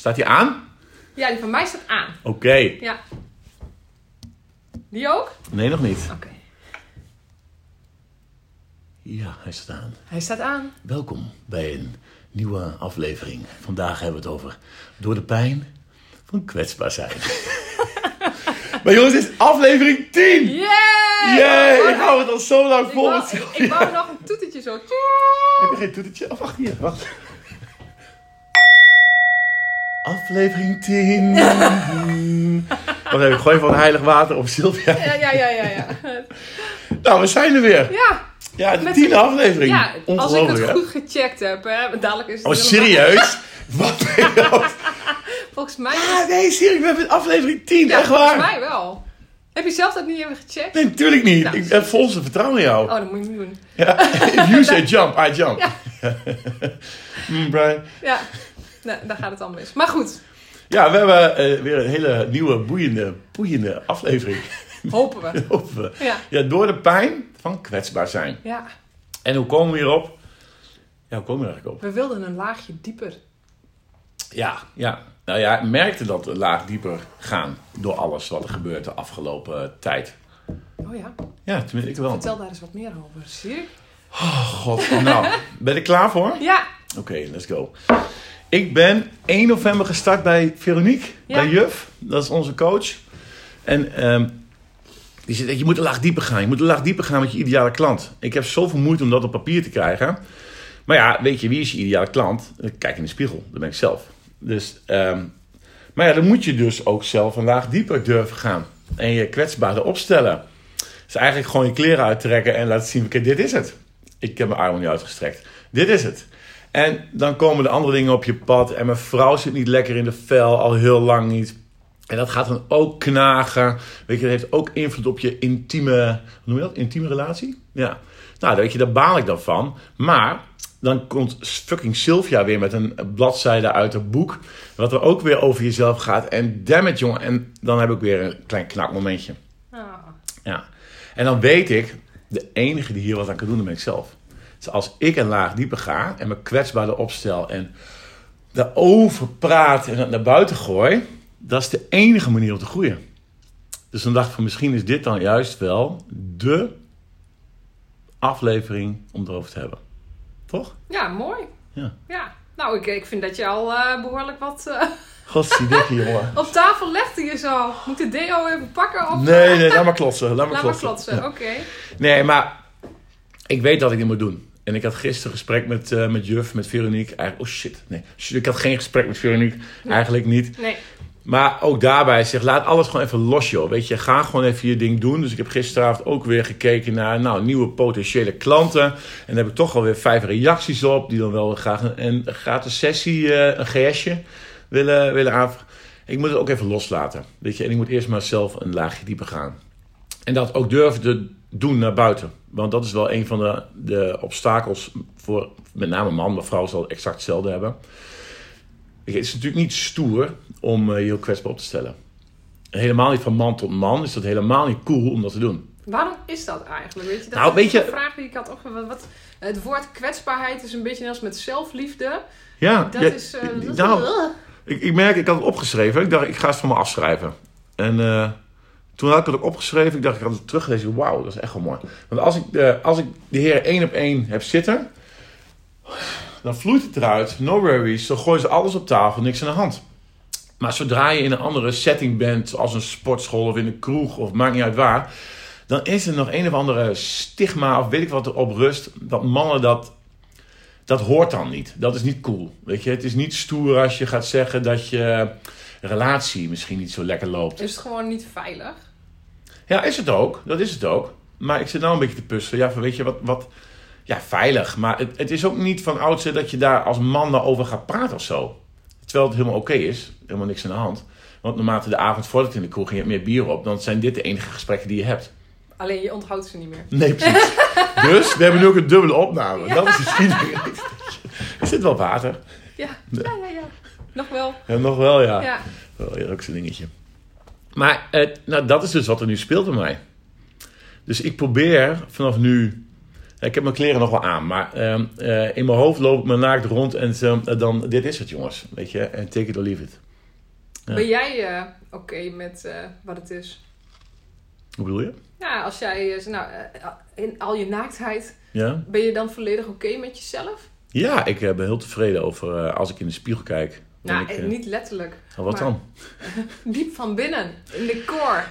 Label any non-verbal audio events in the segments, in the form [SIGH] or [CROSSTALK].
Staat hij aan? Ja, die van mij staat aan. Oké. Ja. Die ook? Nee, nog niet. Oké. Ja, hij staat aan. Hij staat aan. Welkom bij een nieuwe aflevering. Vandaag hebben we het over door de pijn van kwetsbaar zijn. [LAUGHS] maar jongens, dit is aflevering 10! Yay! Yay! Oh, Ik hou het al zo lang ik vol. wou, ik, ik wou nog een toetertje zo. Heb je geen toetertje? Oh, wacht hier, wacht. Aflevering 10. [LAUGHS] Wacht even, gooi van heilig water op Sylvia. Ja, ja, ja, ja. Ja, Nou, we zijn er weer. ja, Ja, de Met- tiende aflevering. ja als ik het hè? goed gecheckt heb. Hè, dadelijk is het Oh, helemaal- serieus? [LAUGHS] Wat ben je? Volgens mij, Ah, nee, serieus, we hebben aflevering 10, ja, echt volgens waar? mij wel. Heb je zelf dat niet even gecheckt? Nee, natuurlijk niet. Nou. Ik heb volste vertrouwen in jou. Oh, dat moet je niet doen. Ja. If [LAUGHS] you say jump, I jump. Ja. Mm, Brian. Ja, nee, daar gaat het al mis. Maar goed, Ja, we hebben eh, weer een hele nieuwe, boeiende, boeiende aflevering. [LAUGHS] hopen we. [LAUGHS] Hopen we. Ja, Ja, door de pijn van kwetsbaar zijn. ja. En hoe komen we hierop? Ja, hoe komen we er eigenlijk op? We wilden een laagje dieper. Ja, ja. Nou ja, ik merkte dat we laag dieper gaan door alles wat er gebeurt de afgelopen tijd. Oh ja, Ja, tenminste, ik wel. vertel daar eens wat meer over. Zie je? Oh, god. Nou, ben je er klaar voor? Ja, Oké, let's go. Ik ben 1 november gestart bij Veronique, Ja. bij Juf. Dat is onze coach. En ehm, die zegt, je moet een laag dieper gaan. Je moet een laag dieper gaan met je ideale klant. Ik heb zoveel moeite om dat op papier te krijgen. Maar ja, weet je, wie is je ideale klant? Kijk in de spiegel, dat ben ik zelf. Dus, ehm, maar ja, dan moet je dus ook zelf een laag dieper durven gaan. En je kwetsbaarder opstellen. Dus eigenlijk gewoon je kleren uittrekken en laten zien, oké, dit is het. Ik heb mijn armen niet uitgestrekt. Dit is het. En dan komen de andere dingen op je pad. En mijn vrouw zit niet lekker in de vel, al heel lang niet. En dat gaat dan ook knagen. Weet je, dat heeft ook invloed op je intieme, hoe noem je dat? Intieme relatie? Ja. Nou, weet je, daar baal ik dan van. Maar dan komt fucking Sylvia weer met een bladzijde uit het boek. Wat er ook weer over jezelf gaat. En damn it, jongen. En dan heb ik weer een klein knakmomentje. Ah, Ja. En dan weet ik, de enige die hier wat aan kan doen, dat ben ik zelf. Dus als ik een laag dieper ga en me kwetsbaarder opstel en daarover praat en het naar buiten gooi, dat is de enige manier om te groeien. Dus dan dacht ik van misschien is dit dan juist wel de aflevering om erover te hebben. Toch? ja, mooi. Ja. Ja, nou, ik, ik vind dat je al eh, behoorlijk wat eh, [LAUGHS] Godzijdank, jongen. [LAUGHS] op tafel legde je zo. Moet de deo even pakken? Of... Nee, nee, laat maar klotsen. Laat maar Laat klotsen. klotsen, oké. Nee, maar ik weet dat ik dit moet doen. En ik had gisteren gesprek met, eh, met juf, met Veronique. Eigenlijk, oh shit, nee. Ik had geen gesprek met Veronique. Eigenlijk niet. Nee, Maar ook daarbij zeg, laat alles gewoon even los, joh. Weet je, ga gewoon even je ding doen. Dus ik heb gisteravond ook weer gekeken naar nou, nieuwe potentiële klanten. En daar heb ik toch alweer vijf reacties op. Die dan wel graag een, een gratis sessie, eh, een GSje willen, willen aanvragen. Ik moet het ook even loslaten. Weet je, en ik moet eerst maar zelf een laagje dieper gaan. En dat ook durven te doen naar buiten. Want dat is wel een van de, de obstakels voor met name man, maar vrouw zal exact hetzelfde hebben. Het is natuurlijk niet stoer om eh, je heel kwetsbaar op te stellen. En helemaal niet van man tot man is dat helemaal niet cool om dat te doen. waarom is dat eigenlijk? Weet je, dat Nou, is weet je- een vraag die ik had opgevat. Wat, het woord kwetsbaarheid is een beetje net als met zelfliefde. Ja, Dat ja, is... eh, dat is- nou, ik, ik merk, ik had het opgeschreven. Ik dacht, ik ga het van me afschrijven. En eh, toen had ik het ook opgeschreven. Ik dacht, ik had het teruggelezen. Wauw, dat is echt wel mooi. Want als ik, eh, als ik de heer één op één heb zitten, dan vloeit het eruit. No worries. Dan gooien ze alles op tafel, niks aan de hand. Maar zodra je in een andere setting bent, zoals een sportschool of in een kroeg of maakt niet uit waar, dan is er nog een of andere stigma of weet ik wat erop rust, dat mannen dat dat hoort dan niet. Dat is niet cool. Weet je, het is niet stoer als je gaat zeggen dat je relatie misschien niet zo lekker loopt. Is gewoon niet veilig? Ja, is het ook. Dat is het ook. Maar ik zit nou een beetje te puzzelen. Ja, van weet je wat, wat ja, veilig. Maar het, het is ook niet van oudsher dat je daar als man nou over gaat praten of zo. Terwijl het helemaal oké is. Helemaal niks aan de hand. Want naarmate de avond voordat in de kroeg en je hebt meer bier op, dan zijn dit de enige gesprekken die je hebt. Alleen je onthoudt ze niet meer. Nee, precies. [LAUGHS] dus we hebben nu ook een dubbele opname. Dat is de geschiedenis. Er zit wel water. Ja, ja, ja. ja. Nog wel. Ja, nog wel, ja. Ja. Wel, ja, ook zo'n dingetje. Maar eh, nou, dat is dus wat er nu speelt bij mij. Dus ik probeer vanaf nu Ik heb mijn kleren nog wel aan, maar ehm, eh, in mijn hoofd loop ik me naakt rond en eh, dan, dit is het jongens, weet je, en take it or leave it. Ja. Ben jij eh, oké met wat het is? Hoe bedoel je? Ja, als jij, nou, in al je naaktheid, Ja? ben je dan volledig oké met jezelf? Ja, ik ben heel tevreden over als ik in de spiegel kijk. Nou, ik, eh, niet letterlijk. oh, wat maar- dan? [LAUGHS] Diep van binnen, in de core.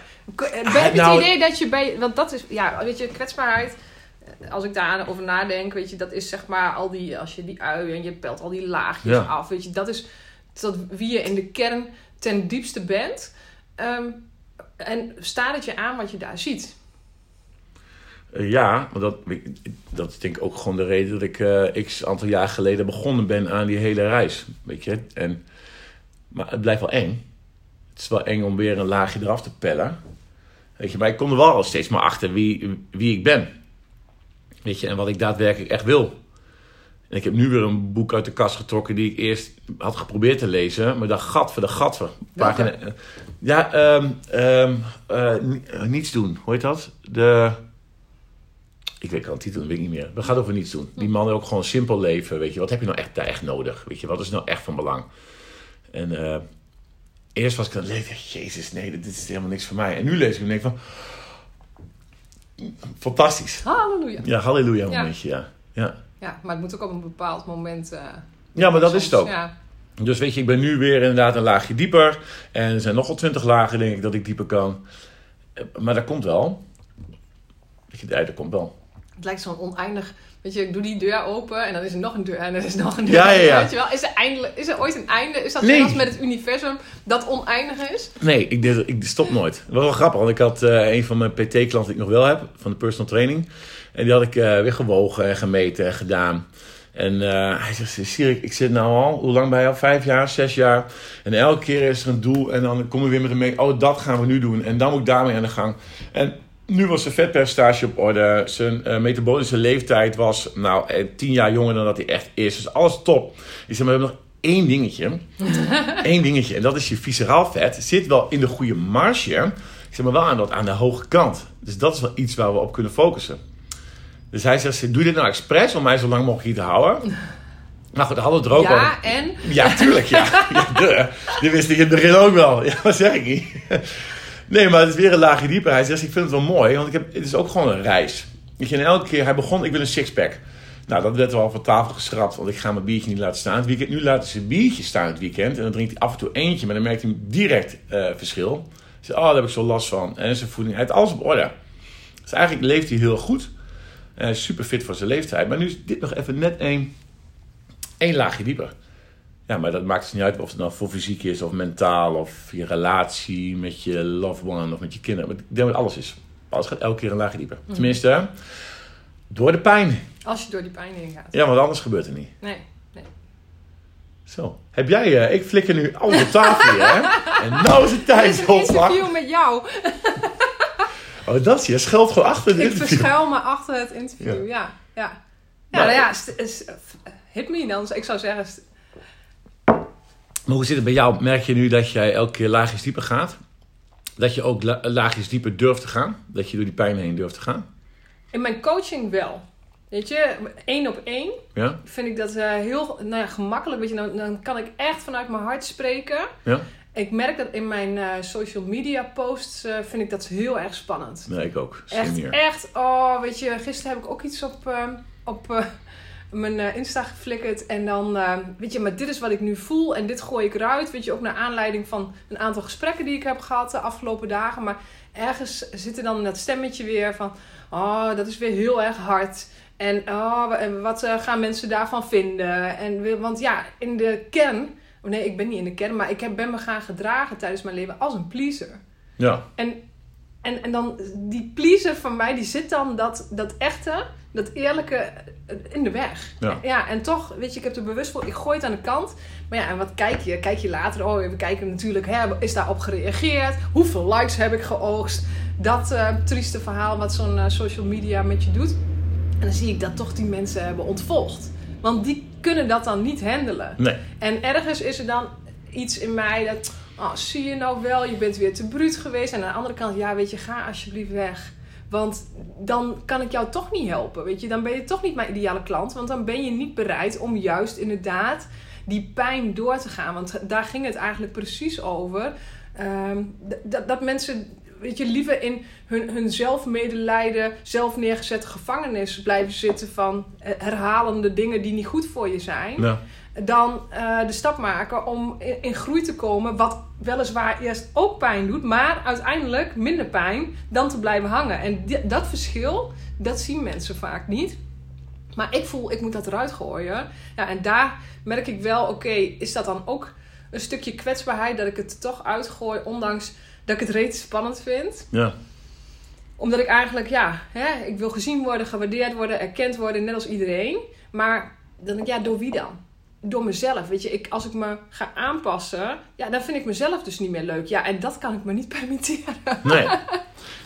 Eh, Ah, Heb je nou- het idee dat je bij... Want dat is, ja, weet je, kwetsbaarheid... eh, Als ik daarover nadenk, weet je, dat is zeg maar al die... Als je die ui en je pelt al die laagjes Ja. af, weet je. Dat is dat wie je in de kern ten diepste bent. Ehm, en staat het je aan wat je daar ziet? Eh, ja, maar dat, dat is denk ik ook gewoon de reden dat ik eh, x aantal jaar geleden begonnen ben aan die hele reis. Weet je? En, maar het blijft wel eng. Het is wel eng om weer een laagje eraf te pellen. Weet je, maar ik kom er wel steeds maar achter wie, wie ik ben. Weet je, en wat ik daadwerkelijk echt wil. En ik heb nu weer een boek uit de kast getrokken die ik eerst had geprobeerd te lezen. Maar dat gat voor de gat voor. Pagina, ja, ehm, ehm, eh, ni- niets doen. Hoe heet dat? De... Ik weet al de titel, dat weet ik niet meer. Het gaat over niets doen. Die man ook gewoon simpel leven. Weet je, wat heb je nou echt, echt nodig? Weet je, wat is nou echt van belang? En eh, eerst was ik aan het lezen, jezus, nee, dit is helemaal niks voor mij. En nu lees ik en denk van, fantastisch. Halleluja. Ja, halleluja Ja. momentje, ja. ja. Ja, maar het moet ook op een bepaald moment... eh, Ja, maar dat is het ook. Ja. Dus weet je, ik ben nu weer inderdaad een laagje dieper. En er zijn nog wel twintig lagen, denk ik, dat ik dieper kan. Eh, Maar dat komt wel. Weet je, dat komt wel. Het lijkt zo'n oneindig... Weet je, ik doe die deur open en dan is er nog een deur en er is nog een deur. Ja, ja, ja. Weet je wel? Is er, eindelijk, is er ooit een einde? Is dat Nee. zoals met het universum dat oneindig is? Nee, ik, deed- ik stop nooit. Dat was wel grappig, want ik had eh, een van mijn PT-klanten die ik nog wel heb, van de personal training. En die had ik eh, weer gewogen en gemeten en gedaan. En eh, hij zegt, Sirik, ik zit nou al, hoe lang ben je al? Vijf jaar, zes jaar. En elke keer is er een doel en dan kom je weer met een mee. Oh, dat gaan we nu doen. En dan moet ik daarmee aan de gang. En nu was zijn vetpercentage op orde. Zijn eh, metabolische leeftijd was nou eh, tien jaar jonger dan dat hij echt is. Dus alles top. Ik zeg, maar we hebben nog één dingetje. [LAUGHS] Eén dingetje. En dat is je visceraal vet. Zit wel in de goede marge. Ik zeg maar wel aan, dat, aan de hoge kant. Dus dat is wel iets waar we op kunnen focussen. Dus hij zegt, doe je dit nou expres om mij zo lang mogelijk hier te houden? [LAUGHS] Nou goed, hadden we het er ook over. Ja, en? Ja, tuurlijk, ja. [LAUGHS] ja de. Die wist ik in het begin ook wel. Ja, wat zeg ik niet? Nee, maar het is weer een laagje dieper. Hij zegt, ik vind het wel mooi, want ik heb, het is ook gewoon een reis. Weet je, en elke keer, hij begon, ik wil een sixpack. Nou, dat werd wel van tafel geschrapt, want ik ga mijn biertje niet laten staan het weekend. Nu laat hij zijn biertje staan het weekend en dan drinkt hij af en toe eentje, maar dan merkt hij direct eh, verschil. Zegt, oh, daar heb ik zo last van. En zijn voeding, hij heeft alles op orde. Dus eigenlijk leeft hij heel goed. Super fit voor zijn leeftijd. Maar nu is dit nog even net één, één laagje dieper. Ja, maar dat maakt het niet uit of het nou voor fysiek is of mentaal of je relatie met je loved one of met je kinderen. Maar ik denk dat alles is. Alles gaat elke keer een laagje dieper. Tenminste, door de pijn. Als je door die pijn heen gaat. Ja, want anders gebeurt er niet. Nee. Zo. Heb jij, eh, ik flikker nu alles op tafel hier, hè? En nou is het tijd, is een interview met jou. Oh, dat je. Schuilt gewoon achter Ik interview. verschuil me achter het interview. Ja, ja. Ja, Maar- nou ja, st- is- hit me dan. Ik zou zeggen, Maar hoe zit het bij jou? Merk je nu dat jij elke keer laagjes dieper gaat? Dat je ook la- laagjes dieper durft te gaan? Dat je door die pijn heen durft te gaan? in mijn coaching wel. Weet je, één op één Ja? vind ik dat eh, heel nou ja, gemakkelijk. Weet je, dan, dan kan ik echt vanuit mijn hart spreken. Ja? Ik merk dat in mijn eh, social media posts eh, vind ik dat heel erg spannend. Nee, ik ook. Echt, echt. Oh, weet je, gisteren heb ik ook iets op, op mijn eh, Insta geflikkerd. En dan, eh, weet je, maar dit is wat ik nu voel en dit gooi ik eruit. Weet je, ook naar aanleiding van een aantal gesprekken die ik heb gehad de afgelopen dagen. Maar ergens zit er dan dat stemmetje weer van, oh, dat is weer heel erg hard. En oh, wat eh, gaan mensen daarvan vinden? En, want ja, in de kern, oh nee, ik ben niet in de kern, maar ik heb, ben me gaan gedragen tijdens mijn leven als een pleaser. Ja. En, en, en dan, die pleaser van mij, die zit dan dat, dat echte, dat eerlijke eh, in de weg. Ja. en toch, weet je, ik heb er bewust voor, ik gooi het aan de kant. Maar ja, en wat kijk je? Kijk je later, oh, we kijken natuurlijk, hè, is daarop gereageerd? Hoeveel likes heb ik geoogst? Dat eh, trieste verhaal wat zo'n eh, social media met je doet. En dan zie ik dat toch die mensen hebben ontvolgd. Want die kunnen dat dan niet handelen. Nee. En ergens is er dan iets in mij dat, oh, zie je nou wel, je bent weer te bruut geweest. En aan de andere kant, ja, weet je, ga alsjeblieft weg. Want dan kan ik jou toch niet helpen. Weet je, dan ben je toch niet mijn ideale klant. Want dan ben je niet bereid om juist inderdaad die pijn door te gaan. Want daar ging het eigenlijk precies over. Ehm, dat, dat mensen weet je, liever in hun, hun zelfmedelijden, zelf neergezette gevangenis blijven zitten van eh, herhalende dingen die niet goed voor je zijn. Ja. Dan eh, de stap maken om in, in, groei te komen, wat weliswaar eerst ook pijn doet, maar uiteindelijk minder pijn dan te blijven hangen. En dat verschil, dat zien mensen vaak niet. Maar ik voel, ik moet dat eruit gooien. Ja, en daar merk ik wel, oké, is dat dan ook een stukje kwetsbaarheid dat ik het toch uitgooi, ondanks dat ik het reeds spannend vind. Ja. Omdat ik eigenlijk, ja, hè, ik wil gezien worden, gewaardeerd worden, erkend worden, net als iedereen. Maar dan denk ik, ja, door wie dan? Door mezelf. Weet je, ik, als ik me ga aanpassen, ja, dan vind ik mezelf dus niet meer leuk. Ja, en dat kan ik me niet [LAUGHS] permitteren. Nee.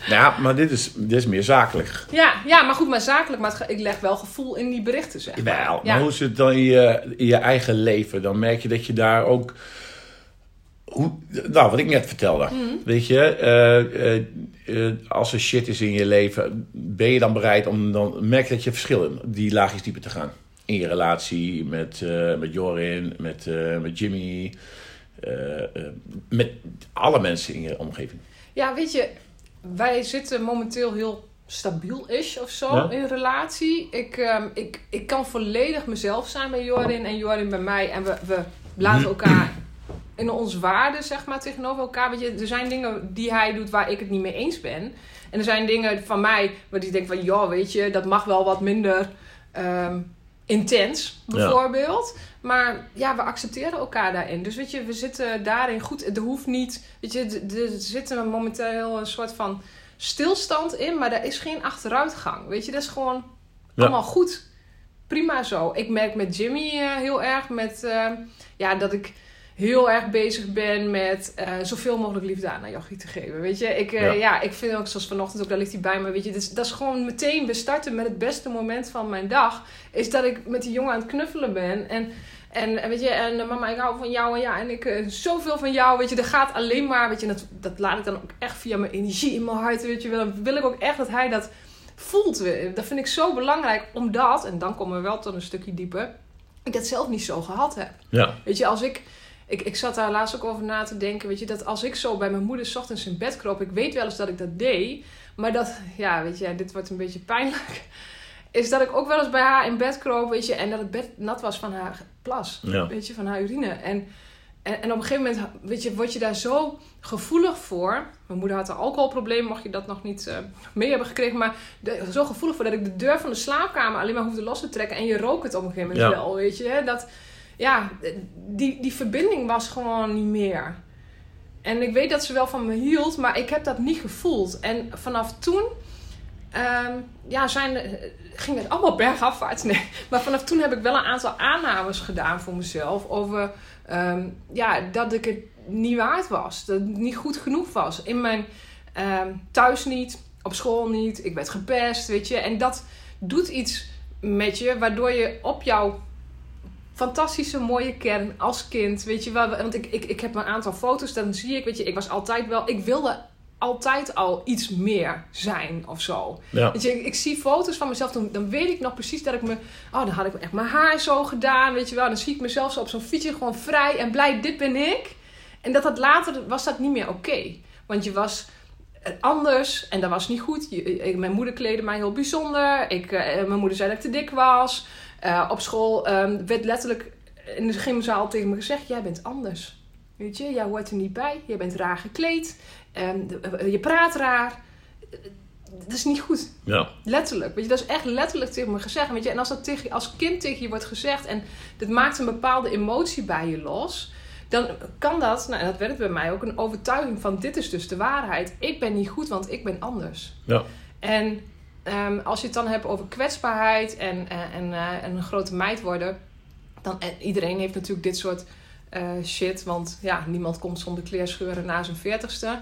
Ja, maar dit is, dit is meer zakelijk. Ja, ja, maar goed, maar zakelijk. Maar ik leg wel gevoel in die berichten, zeg maar. Wel, maar hoe is het dan in je, in je eigen leven? Dan merk je dat je daar ook hoe, nou, wat ik net vertelde. Mhm. Weet je, uh, uh, als er shit is in je leven, ben je dan bereid om dan merk dat je verschillen die laagjes dieper te gaan. In je relatie met, met Jorin, met, met Jimmy, met alle mensen in je omgeving. Ja, weet je, wij zitten momenteel heel stabiel is of zo in relatie. Ik, um, ik, ik kan volledig mezelf zijn bij Jorin en Jorin bij mij. En we, we laten mhm. elkaar in onze waarden, zeg maar, tegenover elkaar. Weet je, er zijn dingen die hij doet waar ik het niet mee eens ben. En er zijn dingen van mij waar die denk van, ja, weet je, dat mag wel wat minder um, intens, bijvoorbeeld. Maar ja, we accepteren elkaar daarin. Dus weet je, we zitten daarin goed. Er hoeft niet, weet je, er zit momenteel een soort van stilstand in, maar er is geen achteruitgang. Weet je, dat is gewoon allemaal goed. Prima zo. Ik merk met Jimmy uh, heel erg met, uh, ja, dat ik heel erg bezig ben met uh, zoveel mogelijk liefde aan naar Jochie te geven. Weet je, ik, uh, ja. ik vind ook zoals vanochtend ook, daar ligt hij bij me. Weet je, dus, dat is gewoon meteen, we starten met het beste moment van mijn dag. Is dat ik met die jongen aan het knuffelen ben. En, en weet je, en uh, mama, ik hou van jou en ja, en ik uh, zoveel van jou. Weet je, er gaat alleen maar, weet je, dat, dat laat ik dan ook echt via mijn energie in mijn hart. Weet je, dan wil ik ook echt dat hij dat voelt. Dat vind ik zo belangrijk, omdat, en dan komen we wel tot een stukje dieper, ik dat zelf niet zo gehad heb. Ja. Weet je, als ik ik, ik zat daar laatst ook over na te denken. Weet je, dat als ik zo bij mijn moeder s ochtends in bed kroop. Ik weet wel eens dat ik dat deed. Maar dat, ja, weet je, dit wordt een beetje pijnlijk. [LAUGHS] Is dat ik ook wel eens bij haar in bed kroop, weet je. En dat het bed nat was van haar plas. Weet je, van haar urine. En, en, en op een gegeven moment, weet je, word je daar zo gevoelig voor. Mijn moeder had een alcoholprobleem, mocht je dat nog niet uh, mee hebben gekregen. Maar zo gevoelig voor dat ik de deur van de slaapkamer alleen maar hoefde los te trekken. En je rook het op een gegeven moment wel, weet je. Dat ja, die, die verbinding was gewoon niet meer. En ik weet dat ze wel van me hield, maar ik heb dat niet gevoeld. En vanaf toen um, ja, zijn, ging het allemaal [LAUGHS] bergafwaarts. Nee. Maar vanaf toen heb ik wel een aantal aannames gedaan voor mezelf. Over um, ja, dat ik het niet waard was. Dat het niet goed genoeg was. In mijn um, thuis niet, op school niet. Ik werd gepest, weet je. En dat doet iets met je, waardoor je op jouw fantastische mooie kern als kind. Weet je wel, want ik, ik, ik heb een aantal foto's, dan zie ik, weet je, ik was altijd wel, ik wilde altijd al iets meer zijn of zo. Ja. Weet je, ik, ik, zie foto's van mezelf, dan, dan weet ik nog precies dat ik me, oh, dan had ik echt mijn haar zo gedaan, weet je wel. Dan zie ik mezelf zo op zo'n fietsje gewoon vrij en blij, dit ben ik. En dat dat later was dat niet meer oké. Want je was anders en dat was niet goed. Je, mijn moeder kleedde mij heel bijzonder. Ik, uh, mijn moeder zei dat ik te dik was. Uh, op school um, werd letterlijk in de gymzaal tegen me gezegd: Jij bent anders. Weet je, jij hoort er niet bij. Je bent raar gekleed. Um, je praat raar. Dat is niet goed. Ja. Letterlijk. Weet je, dat is echt letterlijk tegen me gezegd. Weet je, en als dat tegen, als kind tegen je wordt gezegd en dat maakt een bepaalde emotie bij je los, dan kan dat, nou dat werd bij mij ook, een overtuiging van: dit is dus de waarheid. Ik ben niet goed, want ik ben anders. Ja. En Um, als je het dan hebt over kwetsbaarheid en, en, en, uh, een grote meid worden. Dan, en iedereen heeft natuurlijk dit soort shit. Want ja, niemand komt zonder kleerscheuren na zijn veertigste.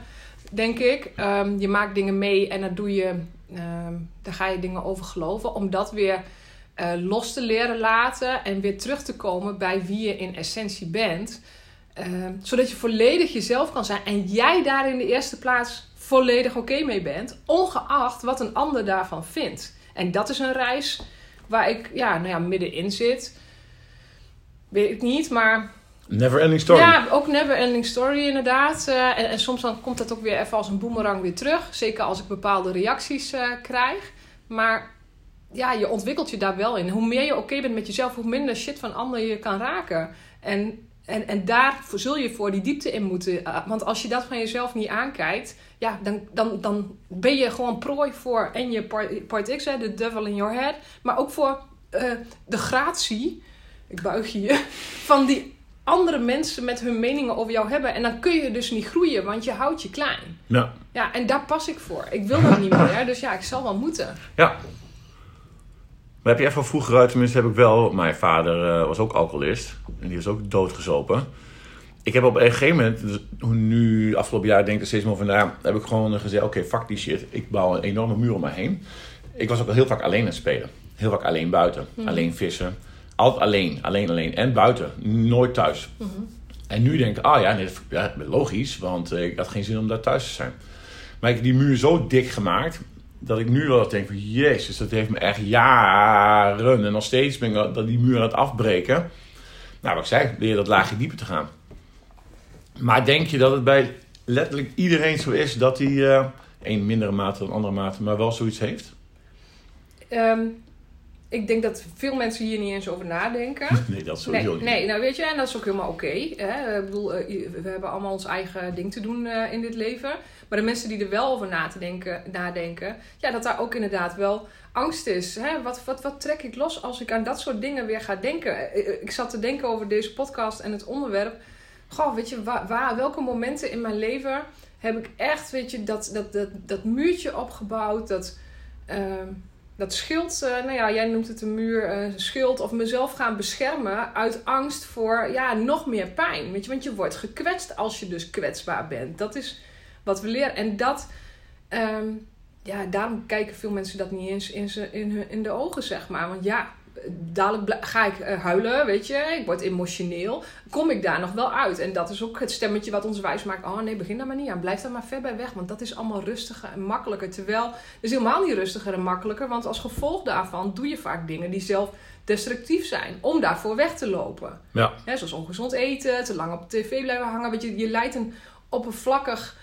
Denk ik. Um, je maakt dingen mee en dan doe je. Um, daar ga je dingen over geloven. Om dat weer los te leren laten. En weer terug te komen bij wie je in essentie bent. zodat je volledig jezelf kan zijn. En jij daar in de eerste plaats volledig oké mee bent, ongeacht wat een ander daarvan vindt. En dat is een reis waar ik ja, nou ja, middenin zit. Weet ik niet, maar Never ending story. ja, ook never ending story inderdaad. Eh, en, en soms dan komt dat ook weer even als een boemerang weer terug. Zeker als ik bepaalde reacties eh, krijg. Maar ja, je ontwikkelt je daar wel in. Hoe meer je oké bent met jezelf, hoe minder shit van anderen je kan raken. En, en, en daar zul je voor die diepte in moeten. Eh, want als je dat van jezelf niet aankijkt, ja, dan, dan, dan ben je gewoon prooi voor en je part, part X, hè, de devil in your head. Maar ook voor eh, de gratie, ik buig je, [LAUGHS] van die andere mensen met hun meningen over jou hebben. En dan kun je dus niet groeien, want je houdt je klein. Ja. Ja, en daar pas ik voor. Ik wil dat niet meer, dus ja, ik zal wel moeten. Ja. Maar heb je echt van vroeger uit, tenminste heb ik wel... Mijn vader eh, was ook alcoholist. En die was ook doodgezopen. Ik heb op een gegeven moment, dus nu afgelopen jaar denk ik er steeds meer over na... heb ik gewoon gezegd, oké, fuck die shit. Ik bouw een enorme muur om me heen. Ik was ook heel vaak alleen aan het spelen. Heel vaak alleen buiten. Alleen vissen. Altijd alleen, alleen, alleen. En buiten. Nooit thuis. En nu denk ik, ah ja, nee, dat- ja, logisch. Want eh, ik had geen zin om daar thuis te zijn. Maar ik heb die muur zo dik gemaakt dat ik nu wel denk van jezus, dat heeft me echt jaren en nog steeds ben ik dat die muur aan het afbreken. Nou, wat ik zei, leer dat laagje dieper te gaan. Maar denk je dat het bij letterlijk iedereen zo is dat hij eh een mindere mate dan andere mate, maar wel zoiets heeft? Ehm, ik denk dat veel mensen hier niet eens over nadenken. [LAUGHS] Nee, dat Nee, sowieso niet. nee, nou weet je, en dat is ook helemaal oké. Ik bedoel, eh, we hebben allemaal ons eigen ding te doen eh, in dit leven. Maar de mensen die er wel over na te denken, nadenken, ja, dat daar ook inderdaad wel angst is. Hè? Wat, wat, wat trek ik los als ik aan dat soort dingen weer ga denken? Eh, Ik zat te denken over deze podcast en het onderwerp. Goh, weet je, waar, waar, welke momenten in mijn leven heb ik echt, weet je, dat, dat, dat, dat muurtje opgebouwd, dat... ehm, dat schild, eh, nou ja, jij noemt het een muur, een schild, of mezelf gaan beschermen uit angst voor ja, nog meer pijn. Weet je, want je wordt gekwetst als je dus kwetsbaar bent. Dat is wat we leren. En dat, ehm, ja, daarom kijken veel mensen dat niet eens in, ze, in, hun- in de ogen, zeg maar. Want ja, dadelijk ga ik eh, huilen, weet je, ik word emotioneel. Kom ik daar nog wel uit? En dat is ook het stemmetje wat ons wijs maakt. Oh nee, begin daar maar niet aan. Blijf daar maar ver bij weg, want dat is allemaal rustiger en makkelijker. Terwijl het is helemaal niet rustiger en makkelijker, want als gevolg daarvan doe je vaak dingen die zelf destructief zijn, om daarvoor weg te lopen. Ja, zoals ongezond eten, te lang op tv blijven hangen. Weet je, je leidt een oppervlakkig,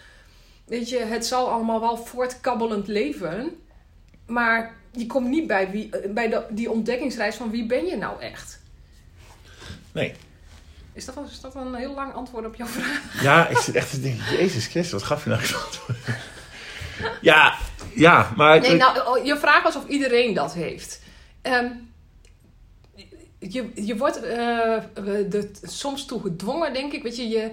weet je, het zal allemaal wel voortkabbelend leven. Maar je komt niet bij, wie, eh, bij de, die ontdekkingsreis van wie ben je nou echt. nee. Is dat, is dat een heel lang antwoord op jouw [LAUGHS] vraag? Ja, ik zit echt te denken, jezus Christus, wat gaf je nou voor antwoord? Ja, ja, maar... Nee, nou, oh, je vraag was of iedereen dat heeft. Ehm, je, je wordt eh, er soms toe gedwongen, denk ik. Weet je, je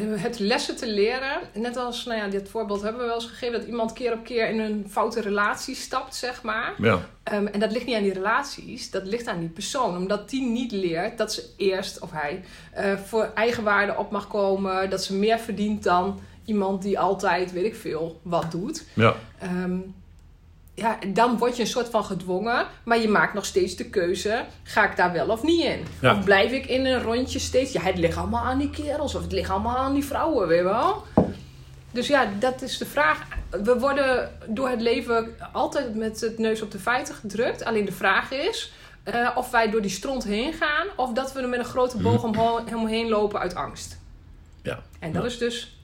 het lessen te leren. Net als, nou ja, dit voorbeeld hebben we wel eens gegeven... dat iemand keer op keer in een foute relatie stapt, zeg maar. Ja, Ehm, en dat ligt niet aan die relaties, dat ligt aan die persoon. Omdat die niet leert dat ze eerst, of hij, eh, voor eigenwaarde op mag komen. Dat ze meer verdient dan iemand die altijd, weet ik veel, wat doet. ja, Ehm, ja, dan word je een soort van gedwongen, maar je maakt nog steeds de keuze: ga ik daar wel of niet in? Ja. Of blijf ik in een rondje steeds? Ja, het ligt allemaal aan die kerels of het ligt allemaal aan die vrouwen, weet je wel? Dus ja, dat is de vraag. We worden door het leven altijd met het neus op de feiten gedrukt. Alleen de vraag is eh, of wij door die stront heen gaan of dat we er met een grote boog omho- omheen lopen uit angst. ja. En dat Ja. is dus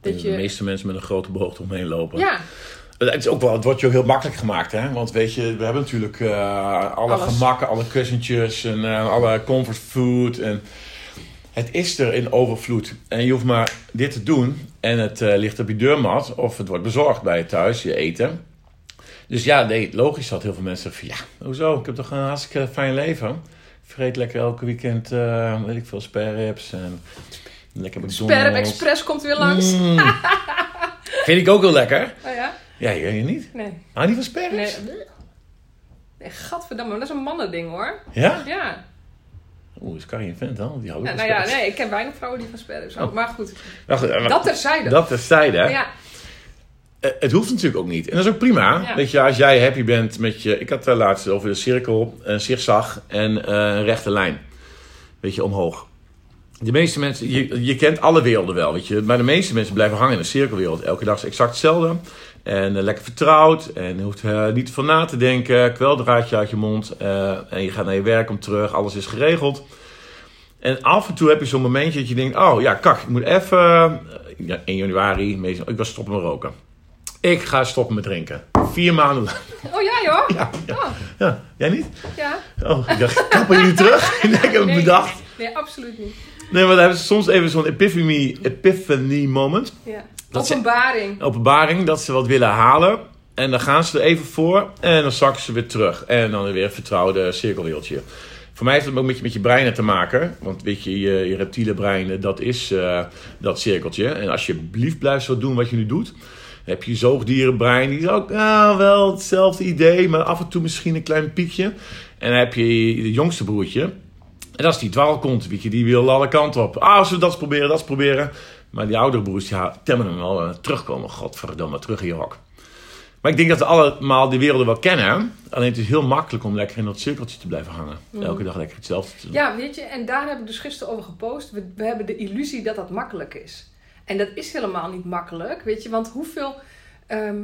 Dat dat de je. meeste mensen met een grote boog omheen lopen. Ja, Het, is ook wel, het wordt je ook heel makkelijk gemaakt, hè? Want weet je, we hebben natuurlijk eh, alle Alles. gemakken, alle kussentjes en eh, alle comfort food. En het is er in overvloed. En je hoeft maar dit te doen en het eh, ligt op je deurmat of het wordt bezorgd bij je thuis, je eten. Dus ja, nee, logisch dat heel veel mensen zeggen van ja, hoezo? Ik heb toch een hartstikke fijn leven. Ik vreet lekker elke weekend, weet ik veel, spareribs en lekker McDonald's. Express komt weer langs. Mm. [LAUGHS] Vind ik ook heel lekker. Oh ja? Ja, je, je niet? Nee. Je niet van sperrips? Nee. Nee, gadverdamme, dat is een mannending hoor. Ja? Ja. Oeh, is Carrie een vent dan? Die houdt ja nou ja, nee, ik ken weinig vrouwen die van sperrips houden. Oh. Maar goed, Nou goed, eh, dat terzijde. dat terzijde. hè. Ja, Eh, Het hoeft natuurlijk ook niet. En dat is ook prima. Ja. Weet je, als jij happy bent met je... Ik had het laatst over de cirkel, een zigzag en eh, een rechte lijn. Weet je, omhoog. de meeste mensen, je, je kent alle werelden wel, weet je. Maar de meeste mensen blijven hangen in een cirkelwereld. Elke dag is exact hetzelfde. En eh, lekker vertrouwd. En je hoeft uh, niet van na te denken. Kweldraadje uit je mond. Uh, en je gaat naar je werk om terug. Alles is geregeld. En af en toe heb je zo'n momentje dat je denkt... Oh ja, kak, ik moet even... Ja, 1 januari, meestal, ik was stoppen met roken. Ik ga stoppen met drinken. Vier maanden lang. Oh ja joh? Ja, ja. Oh. ja. jij niet? Ja. Oh, ik dacht, kappen jullie terug? [LAUGHS] ik heb het Nee. bedacht. Nee, absoluut niet. Nee, maar dan hebben ze soms even zo'n epiphany, epiphany moment. Ja. Dat ze- Openbaring. Openbaring, dat ze wat willen halen. En dan gaan ze er even voor. En dan zakken ze weer terug. En dan weer een vertrouwde cirkelwereldje. Voor mij heeft het ook met je, met je brein te maken. Want weet je, je, je reptiele brein, dat is eh, dat cirkeltje. En als je blieft blijft zo doen wat je nu doet... dan heb je zoogdierenbrein. Die is ook nou, wel hetzelfde idee. Maar af en toe misschien een klein piekje. En dan heb je je jongste broertje. En dat is die dwaalkont, weet je, die wil alle kanten op. Ah, als we dat eens proberen, dat eens proberen. Maar die oudere broers, ja, temmen hem wel terugkomen. Godverdomme, terug in je hok. Maar ik denk dat we allemaal die werelden wel kennen. Alleen het is heel makkelijk om lekker in dat cirkeltje te blijven hangen. Elke dag lekker hetzelfde te doen. Ja, weet je, en daar heb ik dus gisteren over gepost. We, we hebben de illusie dat dat makkelijk is. En dat is helemaal niet makkelijk, weet je, want hoeveel ehm,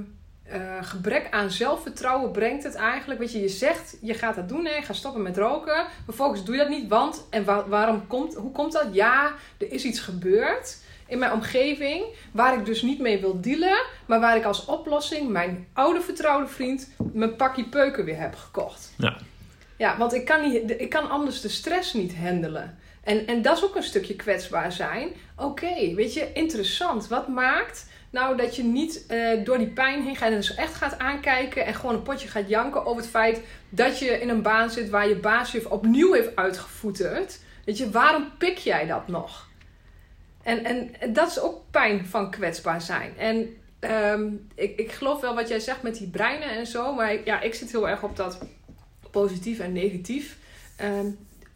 eh, gebrek aan zelfvertrouwen brengt het eigenlijk? Weet je, je zegt, je gaat dat doen, hè, ga stoppen met roken. Vervolgens doe je dat niet, want, en wa- waarom komt, hoe komt dat? Ja, er is iets gebeurd in mijn omgeving waar ik dus niet mee wil dealen, maar waar ik als oplossing mijn oude vertrouwde vriend mijn pakje peuken weer heb gekocht. Ja. Ja, want ik kan, niet, ik kan anders de stress niet handelen. En, en dat is ook een stukje kwetsbaar zijn. Oké, weet je, interessant. Wat maakt nou dat je niet eh, door die pijn heen gaat en dus echt gaat aankijken en gewoon een potje gaat janken over het feit dat je in een baan zit waar je baas je opnieuw heeft uitgevoeterd? Weet je, waarom pik jij dat nog? En, en dat is ook pijn van kwetsbaar zijn. En ehm, ik, ik geloof wel wat jij zegt met die breinen en zo, maar ja, ik zit heel erg op dat positief en negatief. Ehm,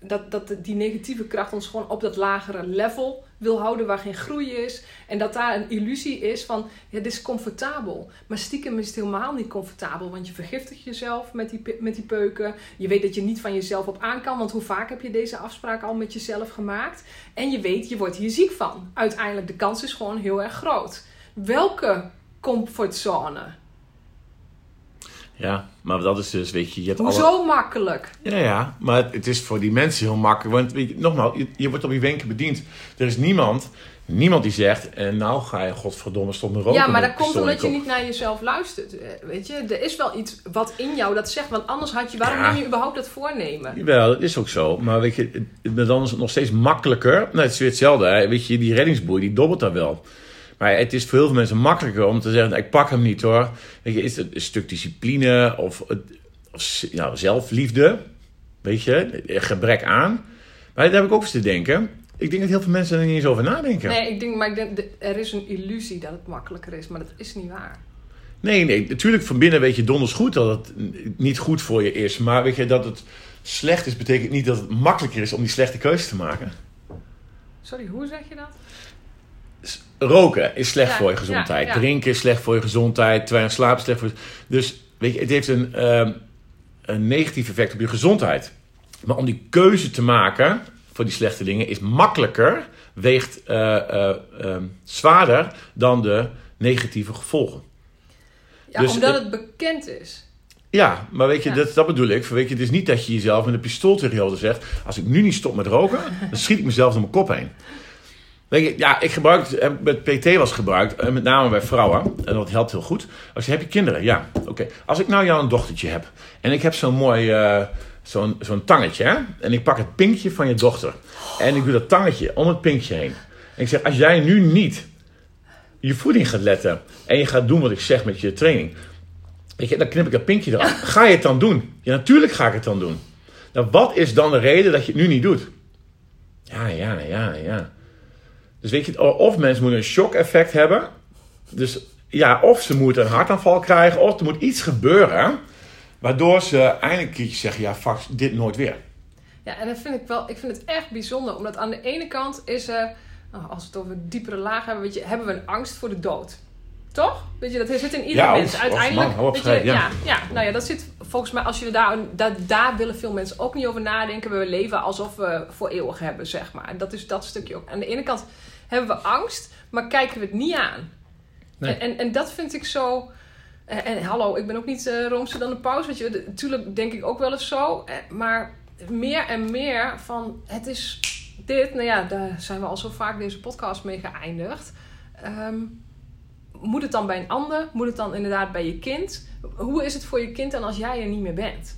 dat, dat die negatieve kracht ons gewoon op dat lagere level wil houden waar geen groei is. En dat daar een illusie is van, dit is comfortabel. Maar stiekem is het helemaal niet comfortabel, want je vergiftigt jezelf met die, met die peuken. Je weet dat je niet van jezelf op aan kan, want hoe vaak heb je deze afspraak al met jezelf gemaakt? En je weet, je wordt hier ziek van. Uiteindelijk, de kans is gewoon heel erg groot. Welke comfortzone? Ja, maar dat is dus, weet je, je hebt alle... Hoezo makkelijk? Ja, ja, maar het is voor die mensen heel makkelijk. Want weet je, nogmaals, je, je wordt op je wenken bediend. Er is niemand, niemand die zegt... En nou ga je godverdomme stop met roken. Ja, maar dat komt omdat je niet naar jezelf luistert. eh, Weet je, er is wel iets wat in jou dat zegt. Want anders had je, waarom Ja. neem je überhaupt dat voornemen? Jawel, dat is ook zo. Maar weet je, dan is het nog steeds makkelijker. Nou, het is weer hetzelfde. Hè. Weet je, die reddingsboei, die dobbelt daar wel. Maar het is voor heel veel mensen makkelijker om te zeggen... ik pak hem niet hoor. Weet je, is het een stuk discipline of, of nou, zelfliefde? Weet je, een gebrek aan. Maar daar heb ik ook eens te denken. Ik denk dat heel veel mensen er niet eens over nadenken. Nee, ik denk, maar ik denk, de- er is een illusie dat het makkelijker is. Maar dat is niet waar. Nee, nee, natuurlijk van binnen weet je donders goed dat het niet goed voor je is. Maar weet je, dat het slecht is, betekent niet dat het makkelijker is om die slechte keuze te maken. Sorry, hoe zeg je dat? Roken is slecht Ja, voor je gezondheid. ja, ja. Drinken is slecht voor je gezondheid. Te weinig slapen is slecht voor je... Dus weet je, het heeft een, ehm, een negatief effect op je gezondheid. Maar om die keuze te maken voor die slechte dingen is makkelijker, weegt eh, eh, ehm, zwaarder dan de negatieve gevolgen. Ja, Dus omdat het- het bekend is. Ja, maar weet je, Ja. dat, dat bedoel ik. Weet je, het is niet dat je jezelf met een pistool tegen je hoofd zegt... als ik nu niet stop met roken, dan schiet ik mezelf door mijn kop heen. Weet je, ja, ik gebruik, het- heb met PT was gebruikt, eh, met name bij vrouwen. En dat helpt heel goed. Als je, heb je kinderen? Ja, oké. Als ik nou jou een dochtertje heb en ik heb zo'n mooi, eh, zo'n zo'n tangetje, hè? En ik pak het pinkje van je dochter. En ik doe dat tangetje om het pinkje heen. En ik zeg, als jij nu niet je voeding gaat letten en je gaat doen wat ik zeg met je training, Weet je, dan knip ik dat pinkje eraf. Ga je het dan doen? Ja, natuurlijk ga ik het dan doen. Nou, wat is dan de reden dat je het nu niet doet? Ja, ja, ja, ja. Dus weet je, of mensen moeten een shock-effect hebben. Dus ja, of ze moeten een hartaanval krijgen, of er moet iets gebeuren. Waardoor ze eindelijk een keertje zeggen: ja, fuck, dit nooit weer. Ja, en dat vind ik wel, ik vind het echt bijzonder. Omdat aan de ene kant is er, nou, als we het over diepere lagen hebben, weet je, hebben we een angst voor de dood. Toch? Weet je, dat zit in ieder Ja, mens. of Uiteindelijk. man, weet je, ja. ja. Ja, nou ja, dat zit volgens mij, als je daar, daar, daar willen veel mensen ook niet over nadenken. We leven alsof we voor eeuwig hebben, zeg maar. Dat is dat stukje ook. Aan de ene kant hebben we angst, maar kijken we het niet aan. Nee. En, en, en dat vind ik zo. En, en hallo, ik ben ook niet eh roomser dan de paus. Weet je, natuurlijk denk ik ook wel eens zo. Eh, Maar meer en meer van het is dit. Nou ja, daar zijn we al zo vaak deze podcast mee geëindigd. Ehm, moet het dan bij een ander? Moet het dan inderdaad bij je kind? Hoe is het voor je kind dan als jij er niet meer bent?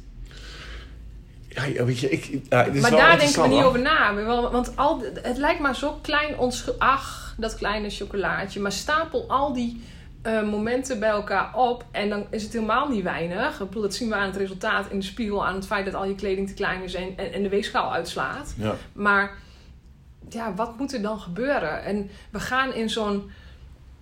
Ja, weet je, ik, ja, is maar wel daar denken we niet over na. Want al, het lijkt maar zo klein onschuldig. Ach, dat kleine chocolaatje. Maar stapel al die eh, momenten bij elkaar op. En dan is het helemaal niet weinig. Ik bedoel, dat zien we aan het resultaat in de spiegel. Aan het feit dat al je kleding te klein is en, en, en de weegschaal uitslaat. Ja. Maar ja, wat moet er dan gebeuren? En we gaan in zo'n.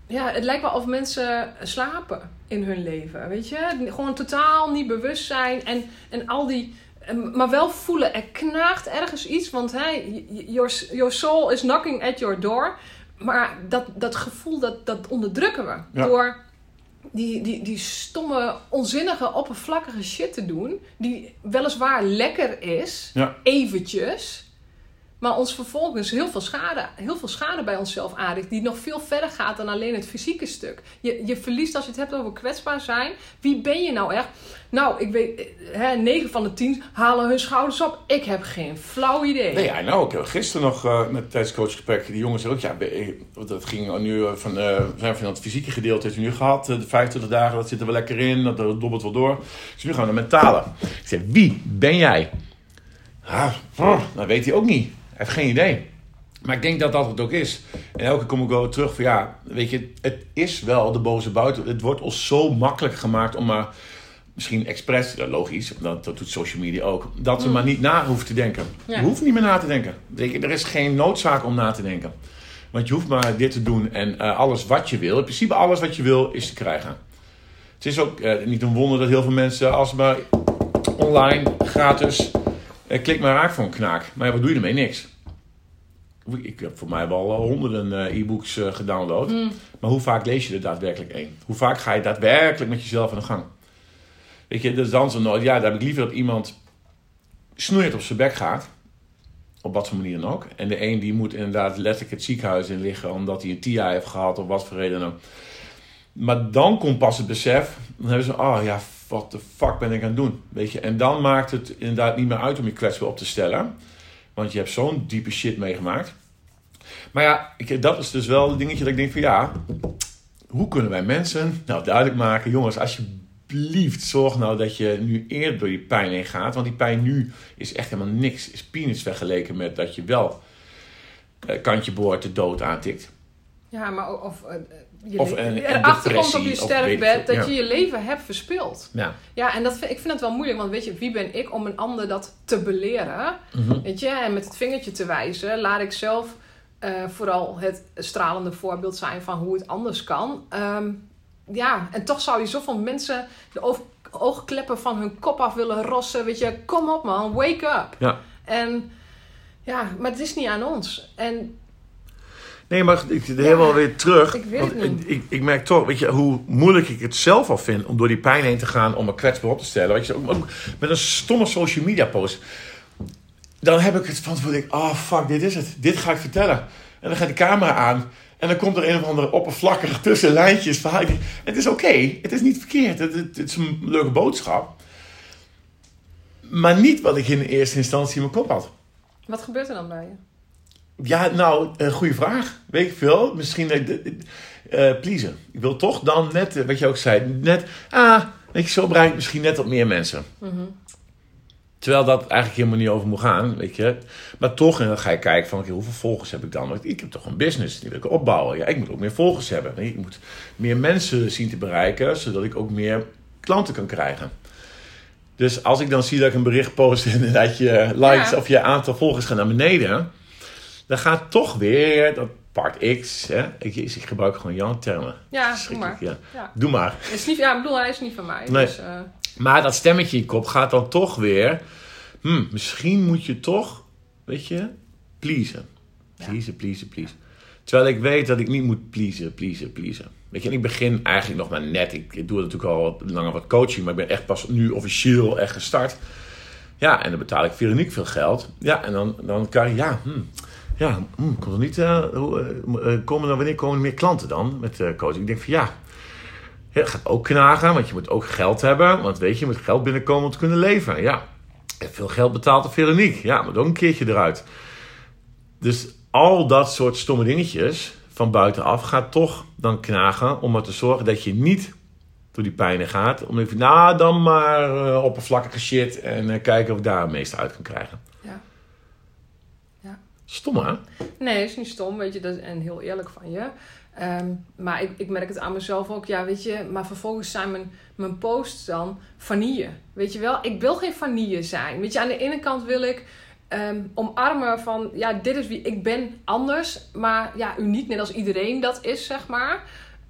Ja, het lijkt wel of mensen slapen in hun leven. Weet je? Gewoon totaal niet bewust zijn. En, en al die. en- Maar wel voelen, er knaagt ergens iets. Want hey, your, your soul is knocking at your door. Maar dat, dat gevoel, dat, dat onderdrukken we. Ja. Door die, die, die stomme, onzinnige, oppervlakkige shit te doen. Die weliswaar lekker is Ja. eventjes. Maar ons vervolgens heel veel schade, heel veel schade bij onszelf aanricht. Die nog veel verder gaat dan alleen het fysieke stuk. Je, je verliest als je het hebt over kwetsbaar zijn. Wie ben je nou echt? Nou, ik weet, eh, hè, 9 van de 10 halen hun schouders op. Ik heb geen flauw idee. Nee, ja, nou, ik heb gisteren nog eh, met tijdens het coachgesprek, die jongens ook, ja, want dat ging nu eh, van, eh, zijn van het fysieke gedeelte heeft nu gehad, eh, de 25 dagen, dat zit er wel lekker in, dat, dat dobbelt wel door. Dus nu gaan we naar mentale. Ik zeg, wie ben jij? Ah, dat weet hij ook niet. Heeft geen idee. Maar ik denk dat dat het ook is. En elke keer kom ik wel terug van ja, weet je, het is wel de boze buiten. Het wordt ons zo makkelijk gemaakt om maar, misschien expres, ja, logisch, dat, dat doet social media ook, dat we maar niet na hoeven te denken. Ja. Je hoeft niet meer na te denken. Weet je, er is geen noodzaak om na te denken. Want je hoeft maar dit te doen en eh, alles wat je wil, in principe alles wat je wil, is te krijgen. Het is ook eh, niet een wonder dat heel veel mensen, als maar online, gratis, klik maar raak voor een knaak. Maar wat doe je ermee? Niks. Ik heb voor mij wel eh, honderden eh, e-books eh, gedownload. Maar hoe vaak lees je er daadwerkelijk één? Hoe vaak ga je daadwerkelijk met jezelf aan de gang? Weet je, dat is dan zo nooit. Ja, daar heb ik liever dat iemand snoeihard op zijn bek gaat. Op wat voor manier dan ook. En de een die moet inderdaad letterlijk het ziekenhuis in liggen omdat hij een TIA heeft gehad of wat voor reden dan ook. Maar dan komt pas het besef. Dan hebben ze, oh ja, wat de fuck ben ik aan het doen? Weet je, en dan maakt het inderdaad niet meer uit om je kwetsbaar op te stellen. Want je hebt zo'n diepe shit meegemaakt. Maar ja, ik, dat is dus wel het dingetje dat ik denk van ja, hoe kunnen wij mensen nou duidelijk maken, jongens, alsjeblieft, zorg nou dat je nu eerder door die pijn heen gaat. Want die pijn nu is echt helemaal niks, is peanuts vergeleken met dat je wel eh, kantje boord de dood aantikt. Ja, maar of, eh, je Of een- een erachter komt op je sterfbed dat ja. je je leven hebt verspild. Ja, Ja, en dat vind, ik vind het wel moeilijk, want weet je, wie ben ik om een ander dat te beleren? Mhm. Weet je, en met het vingertje te wijzen, laat ik zelf eh, vooral het stralende voorbeeld zijn van hoe het anders kan. Ehm, ja, en toch zou je zoveel mensen de oog- oogkleppen van hun kop af willen rossen. Weet je, kom op man, wake up. ja. En ja, maar het is niet aan ons. En Nee, maar ik zit helemaal weer terug. ik weet want het niet. Ik, ik merk toch, weet je, hoe moeilijk ik het zelf al vind om door die pijn heen te gaan, om me kwetsbaar op te stellen. Weet je, ook, ook met een stomme social media post. Dan heb ik het van denk ik, oh fuck, dit is het. Dit ga ik vertellen. En dan gaat de camera aan. En dan komt er een of andere oppervlakkig tussen lijntjes. verhaal. Het is oké, het is niet verkeerd. Het, het, het is een leuke boodschap. Maar niet wat ik in eerste instantie in mijn kop had. wat gebeurt er dan bij je? Ja, nou, een goede vraag. Weet ik veel. Misschien eh pleasen. Ik wil toch dan net, wat je ook zei, net, ah, weet je, zo bereik ik misschien net wat meer mensen. Terwijl dat eigenlijk helemaal niet over moet gaan, weet je. Maar toch, en dan ga je kijken van, oké, hoeveel volgers heb ik dan? Want ik heb toch een business, die wil ik opbouwen. Ja, ik moet ook meer volgers hebben. Ik moet meer mensen zien te bereiken, zodat ik ook meer klanten kan krijgen. Dus als ik dan zie dat ik een bericht post [LAUGHS] en dat je likes Ja. of je aantal volgers gaat naar beneden, dan gaat toch weer dat part X, hè? Ik, ik gebruik gewoon jouw termen. Ja, doe maar. Ja. Ja. Doe maar. Is niet, ja, ik bedoel, hij is niet van mij. Nee. Dus, eh, Maar dat stemmetje in je kop gaat dan toch weer. Hm, misschien moet je toch, weet je, pleasen. Pleasen, pleasen, pleasen. Terwijl ik weet dat ik niet moet pleasen, pleasen, pleasen. Weet je, en ik begin eigenlijk nog maar net. Ik, ik doe natuurlijk al wat langer wat coaching, maar ik ben echt pas nu officieel echt gestart. Ja, en dan betaal ik Veronique veel geld. Ja, en dan, dan kan je, ja, hm, ja, hm, komt niet, uh, uh, komen er, wanneer komen er meer klanten dan met coaching? Ik denk van ja, dat gaat ook knagen, want je moet ook geld hebben. Want weet je, je moet geld binnenkomen om te kunnen leven. Ja, veel geld betaalt de Veronique. Ja, moet ook een keertje eruit. Dus al dat soort stomme dingetjes van buitenaf gaat toch dan knagen om er te zorgen dat je niet door die pijnen gaat. Om even, nou dan maar uh, oppervlakkige shit en kijken of ik daar het meeste uit kan krijgen. Stom hè? Nee, is niet stom, weet je, dat is, en heel eerlijk van je. Um, maar ik, ik merk het aan mezelf ook, ja, weet je, maar vervolgens zijn mijn, mijn posts dan vanille. Weet je wel, ik wil geen vanille zijn. Weet je, aan de ene kant wil ik um, omarmen van, ja, dit is wie ik ben, anders, maar ja, uniek, net als iedereen dat is, zeg maar.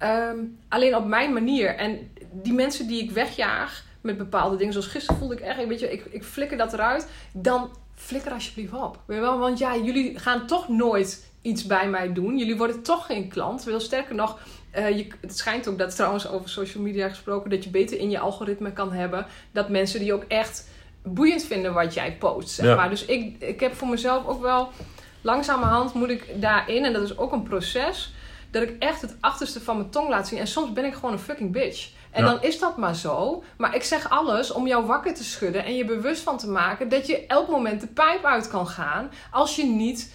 Um, alleen op mijn manier. En die mensen die ik wegjaag met bepaalde dingen, zoals gisteren voelde ik echt, weet je, ik, ik flikker dat eruit, dan flikker alsjeblieft op. Weet je wel, want ja, jullie gaan toch nooit iets bij mij doen. Jullie worden toch geen klant. Veel sterker nog, uh, je, het schijnt ook dat trouwens over social media gesproken, dat je beter in je algoritme kan hebben. Dat mensen die ook echt boeiend vinden wat jij post. Zeg Ja. maar. Dus ik, ik heb voor mezelf ook wel langzamerhand moet ik daarin, en dat is ook een proces, dat ik echt het achterste van mijn tong laat zien. En soms ben ik gewoon een fucking bitch. En Ja. dan is dat maar zo. Maar ik zeg alles om jou wakker te schudden en je bewust van te maken dat je elk moment de pijp uit kan gaan als je niet.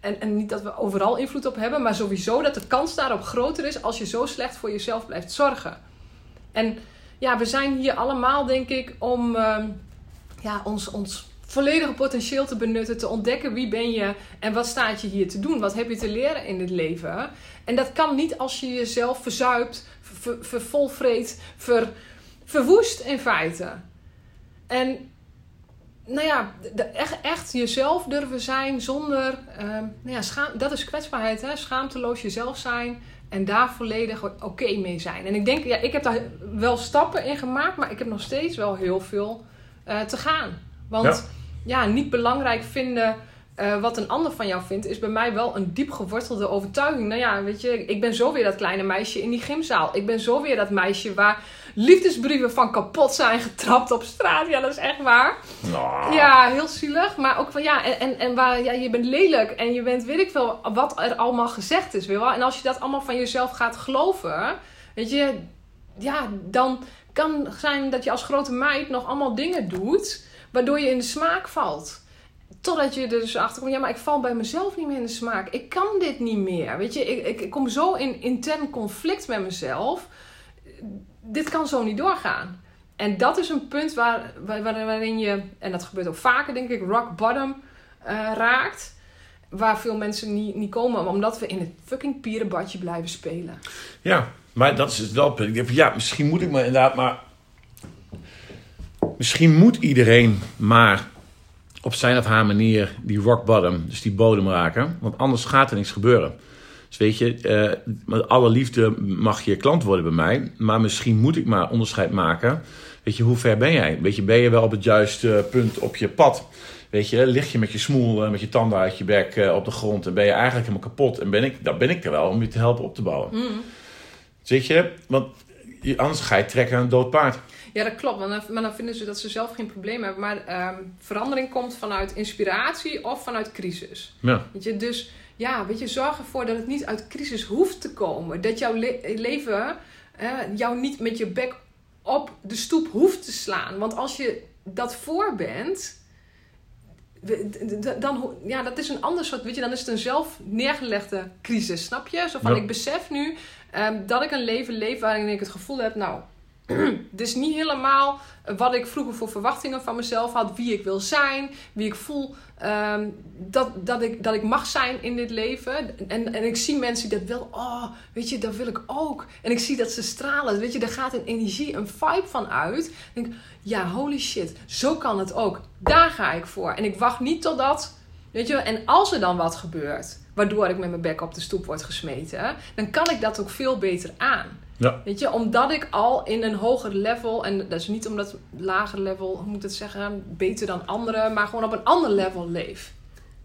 En, en niet dat we overal invloed op hebben, maar sowieso dat de kans daarop groter is als je zo slecht voor jezelf blijft zorgen. En ja, we zijn hier allemaal, denk ik, om ehm, ja, ons, ons volledige potentieel te benutten, te ontdekken wie ben je en wat staat je hier te doen, wat heb je te leren in dit leven. En dat kan niet als je jezelf verzuipt, ver, vervolvreet, ver, verwoest in feite. En nou ja, de, echt, echt jezelf durven zijn zonder, ehm, nou ja, schaam, dat is kwetsbaarheid, hè? schaamteloos jezelf zijn en daar volledig oké mee zijn. En ik denk, ja, ik heb daar wel stappen in gemaakt, maar ik heb nog steeds wel heel veel uh, te gaan. Want ja, ja niet belangrijk vinden uh, wat een ander van jou vindt, is bij mij wel een diep gewortelde overtuiging. Nou ja, weet je, ik ben zo weer dat kleine meisje in die gymzaal. Ik ben zo weer dat meisje waar liefdesbrieven van kapot zijn getrapt op straat. Ja, dat is echt waar. Nou. Ja, heel zielig. Maar ook van ja, en, en, en waar ja, je bent lelijk en je bent weet ik veel wat er allemaal gezegd is. Weet wel? En als je dat allemaal van jezelf gaat geloven, weet je, ja, dan kan zijn dat je als grote meid nog allemaal dingen doet waardoor je in de smaak valt. Totdat je er dus achter komt, ja, maar ik val bij mezelf niet meer in de smaak. Ik kan dit niet meer. Weet je, ik, ik, kom zo in intern conflict met mezelf. Dit kan zo niet doorgaan. En dat is een punt waar, waar, waarin je, en dat gebeurt ook vaker, denk ik, rock bottom uh, raakt. Waar veel mensen niet, niet komen, omdat we in het fucking pierenbadje blijven spelen. Ja, maar dat is het wel. Ik denk, ja, misschien moet ik me inderdaad, maar. Misschien moet iedereen maar op zijn of haar manier die rock bottom, dus die bodem raken. Want anders gaat er niks gebeuren. Dus weet je, uh, met alle liefde mag je klant worden bij mij. Maar misschien moet ik maar onderscheid maken. Weet je, hoe ver ben jij? Weet je, ben je wel op het juiste punt op je pad? Weet je, lig je met je smoel, uh, met je tanden uit je bek uh, op de grond en ben je eigenlijk helemaal kapot. En ben ik, dan ben ik er wel om je te helpen op te bouwen. Mm. Dus weet je, want anders ga je trekken aan een dood paard. Ja, dat klopt. Maar dan, maar dan vinden ze dat ze zelf geen probleem hebben. Maar um, verandering komt vanuit inspiratie of vanuit crisis. Ja. Weet je, dus ja, weet je, zorg ervoor dat het niet uit crisis hoeft te komen. Dat jouw le leven uh, jou niet met je bek op de stoep hoeft te slaan. Want als je dat voor bent, dan, ja, dat is een ander soort, weet je, dan is het een zelf neergelegde crisis, snap je? Zo van, ja. ik besef nu um, dat ik een leven leef waarin ik het gevoel heb, nou, is niet helemaal wat ik vroeger voor verwachtingen van mezelf had. Wie ik wil zijn. Wie ik voel um, dat, dat, ik, dat ik mag zijn in dit leven. En, en ik zie mensen die dat wel. Oh, weet je, dat wil ik ook. En ik zie dat ze stralen. Weet je, er gaat een energie, een vibe van uit. Ik denk, ja, holy shit. Zo kan het ook. Daar ga ik voor. En ik wacht niet totdat... Weet je, en als er dan wat gebeurt... Waardoor ik met mijn bek op de stoep word gesmeten... Dan kan ik dat ook veel beter aan. Ja. Weet je, omdat ik al in een hoger level, en dat is niet omdat lager level, hoe moet ik het zeggen, beter dan anderen, maar gewoon op een ander level leef.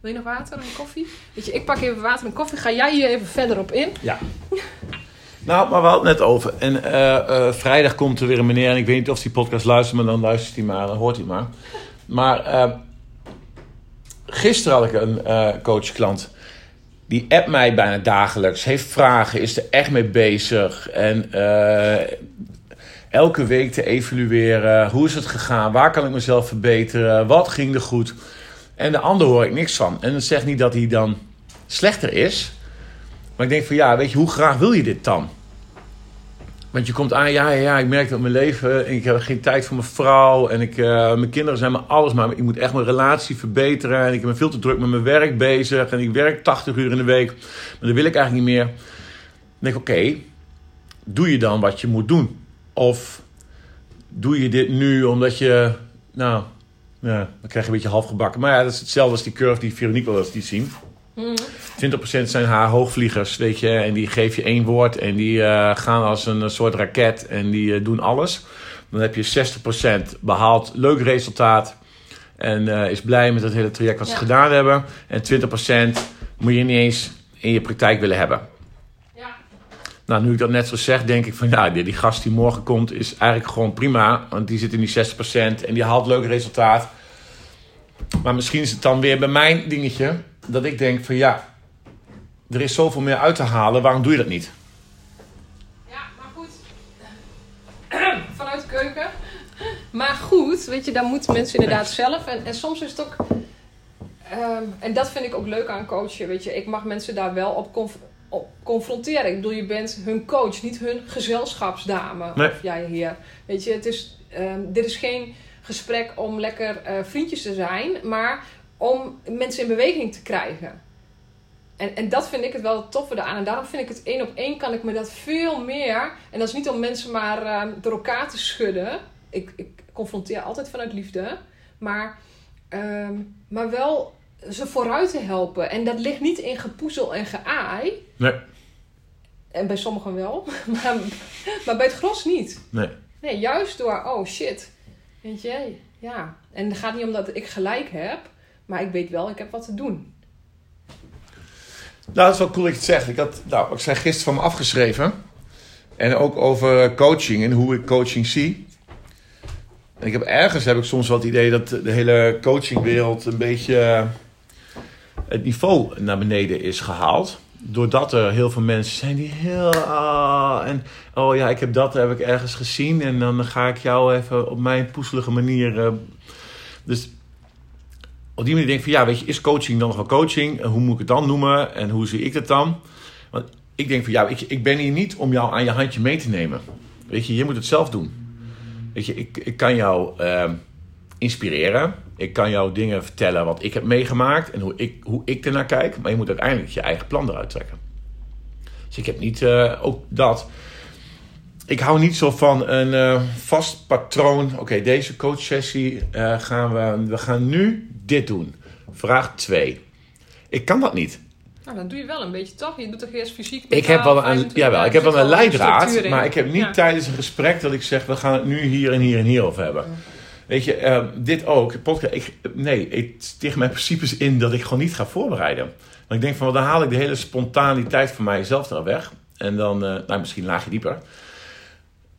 Wil je nog water en koffie? Weet je, ik pak even water en koffie. Ga jij hier even verder op in? Ja. Nou, maar we hadden het net over. En eh, eh, vrijdag komt er weer een meneer. En ik weet niet of die podcast luistert, maar dan luistert hij maar. Dan hoort hij maar. Maar eh, gisteren had ik een eh coach-klant. Die appt mij bijna dagelijks. Heeft vragen, is er echt mee bezig. En eh, elke week te evalueren. Hoe is het gegaan? Waar kan ik mezelf verbeteren? Wat ging er goed? En de ander hoor ik niks van. En dat zegt niet dat hij dan slechter is. Maar ik denk van ja, weet je, hoe graag wil je dit dan? Want je komt aan, ja, ja, ik merk dat mijn leven, en ik heb geen tijd voor mijn vrouw en ik, eh, mijn kinderen zijn maar alles, maar ik moet echt mijn relatie verbeteren en ik ben veel te druk met mijn werk bezig en ik werk 80 uur in de week, maar dat wil ik eigenlijk niet meer. Dan denk ik, oké, doe je dan wat je moet doen? Of doe je dit nu omdat je, nou, ja, dan krijg je een beetje half gebakken. Maar ja, dat is hetzelfde als die curve die Veronique wel eens die zien. 20% zijn haar hoogvliegers, weet je. En die geef je één woord en die eh, gaan als een soort raket en die eh, doen alles. Dan heb je 60% behaald, leuk resultaat. En eh, is blij met het hele traject wat ze gedaan hebben. En 20% moet je niet eens in je praktijk willen hebben. Ja. Nou, nu ik dat net zo zeg, denk ik van ja, die, die gast die morgen komt is eigenlijk gewoon prima. Want die zit in die 60% en die haalt leuk resultaat. Maar misschien is het dan weer bij mijn dingetje dat ik denk van ja, er is zoveel meer uit te halen, waarom doe je dat niet? Ja, maar goed. [CLEARS THROAT] Vanuit de keuken. Maar goed, weet je, dan moeten mensen inderdaad zelf. En, en soms is het ook. ehm, en dat vind ik ook leuk aan coachen. Weet je, ik mag mensen daar wel op, conf- op confronteren. Ik bedoel, je bent hun coach, niet hun gezelschapsdame. Nee. Of jij heer. Weet je, het is, ehm, dit is geen gesprek om lekker eh, vriendjes te zijn, maar om mensen in beweging te krijgen. En, en dat vind ik het wel toffe eraan. En daarom vind ik het één op één kan ik me dat veel meer. En dat is niet om mensen maar ehm, door elkaar te schudden. Ik, ik confronteer altijd vanuit liefde. Maar, ehm, maar wel ze vooruit te helpen. En dat ligt niet in gepoezel en geaai. Nee, En bij sommigen wel. [LAUGHS] Maar, maar bij het gros niet. nee. Nee, juist door, oh shit. Weet je, ja. En het gaat niet om dat ik gelijk heb. Maar ik weet wel, ik heb wat te doen. Nou, dat is wel cool dat je het zegt. Ik had, nou, ik zei gisteren van me afgeschreven. En ook over coaching en hoe ik coaching zie. En ik heb ergens heb ik soms wel het idee dat de hele coachingwereld een beetje het niveau naar beneden is gehaald. Doordat er heel veel mensen zijn die heel. ah, en oh ja, ik heb dat heb ik ergens gezien. En dan ga ik jou even op mijn poeselige manier. eh, dus op die manier denk ik van ja, weet je, is coaching dan nog wel coaching? En hoe moet ik het dan noemen? En hoe zie ik het dan? Want ik denk van ja, ik, ik ben hier niet om jou aan je handje mee te nemen. Weet je, je moet het zelf doen. Weet je, ik, ik kan jou ehm, inspireren. Ik kan jou dingen vertellen wat ik heb meegemaakt en hoe ik, hoe ik ernaar kijk. Maar je moet uiteindelijk je eigen plan eruit trekken. Dus ik heb niet eh, ook dat. Ik hou niet zo van een eh, vast patroon. Oké, deze coachsessie uh, gaan we. We gaan nu dit doen. Vraag 2. Ik kan dat niet. Nou, dan doe je wel een beetje toch? Je doet toch eerst fysiek. Ik heb wel een, jawel, ik heb wel een leidraad, maar ik heb niet Ja. tijdens een gesprek dat ik zeg: we gaan het nu hier en hier en hier over hebben. Weet je, eh, dit ook. Podcast, ik, nee, ik tegen mijn principes in dat ik gewoon niet ga voorbereiden. Want ik denk van, dan haal ik de hele spontaniteit van mijzelf er weg. En dan, eh, nou, misschien een laagje dieper.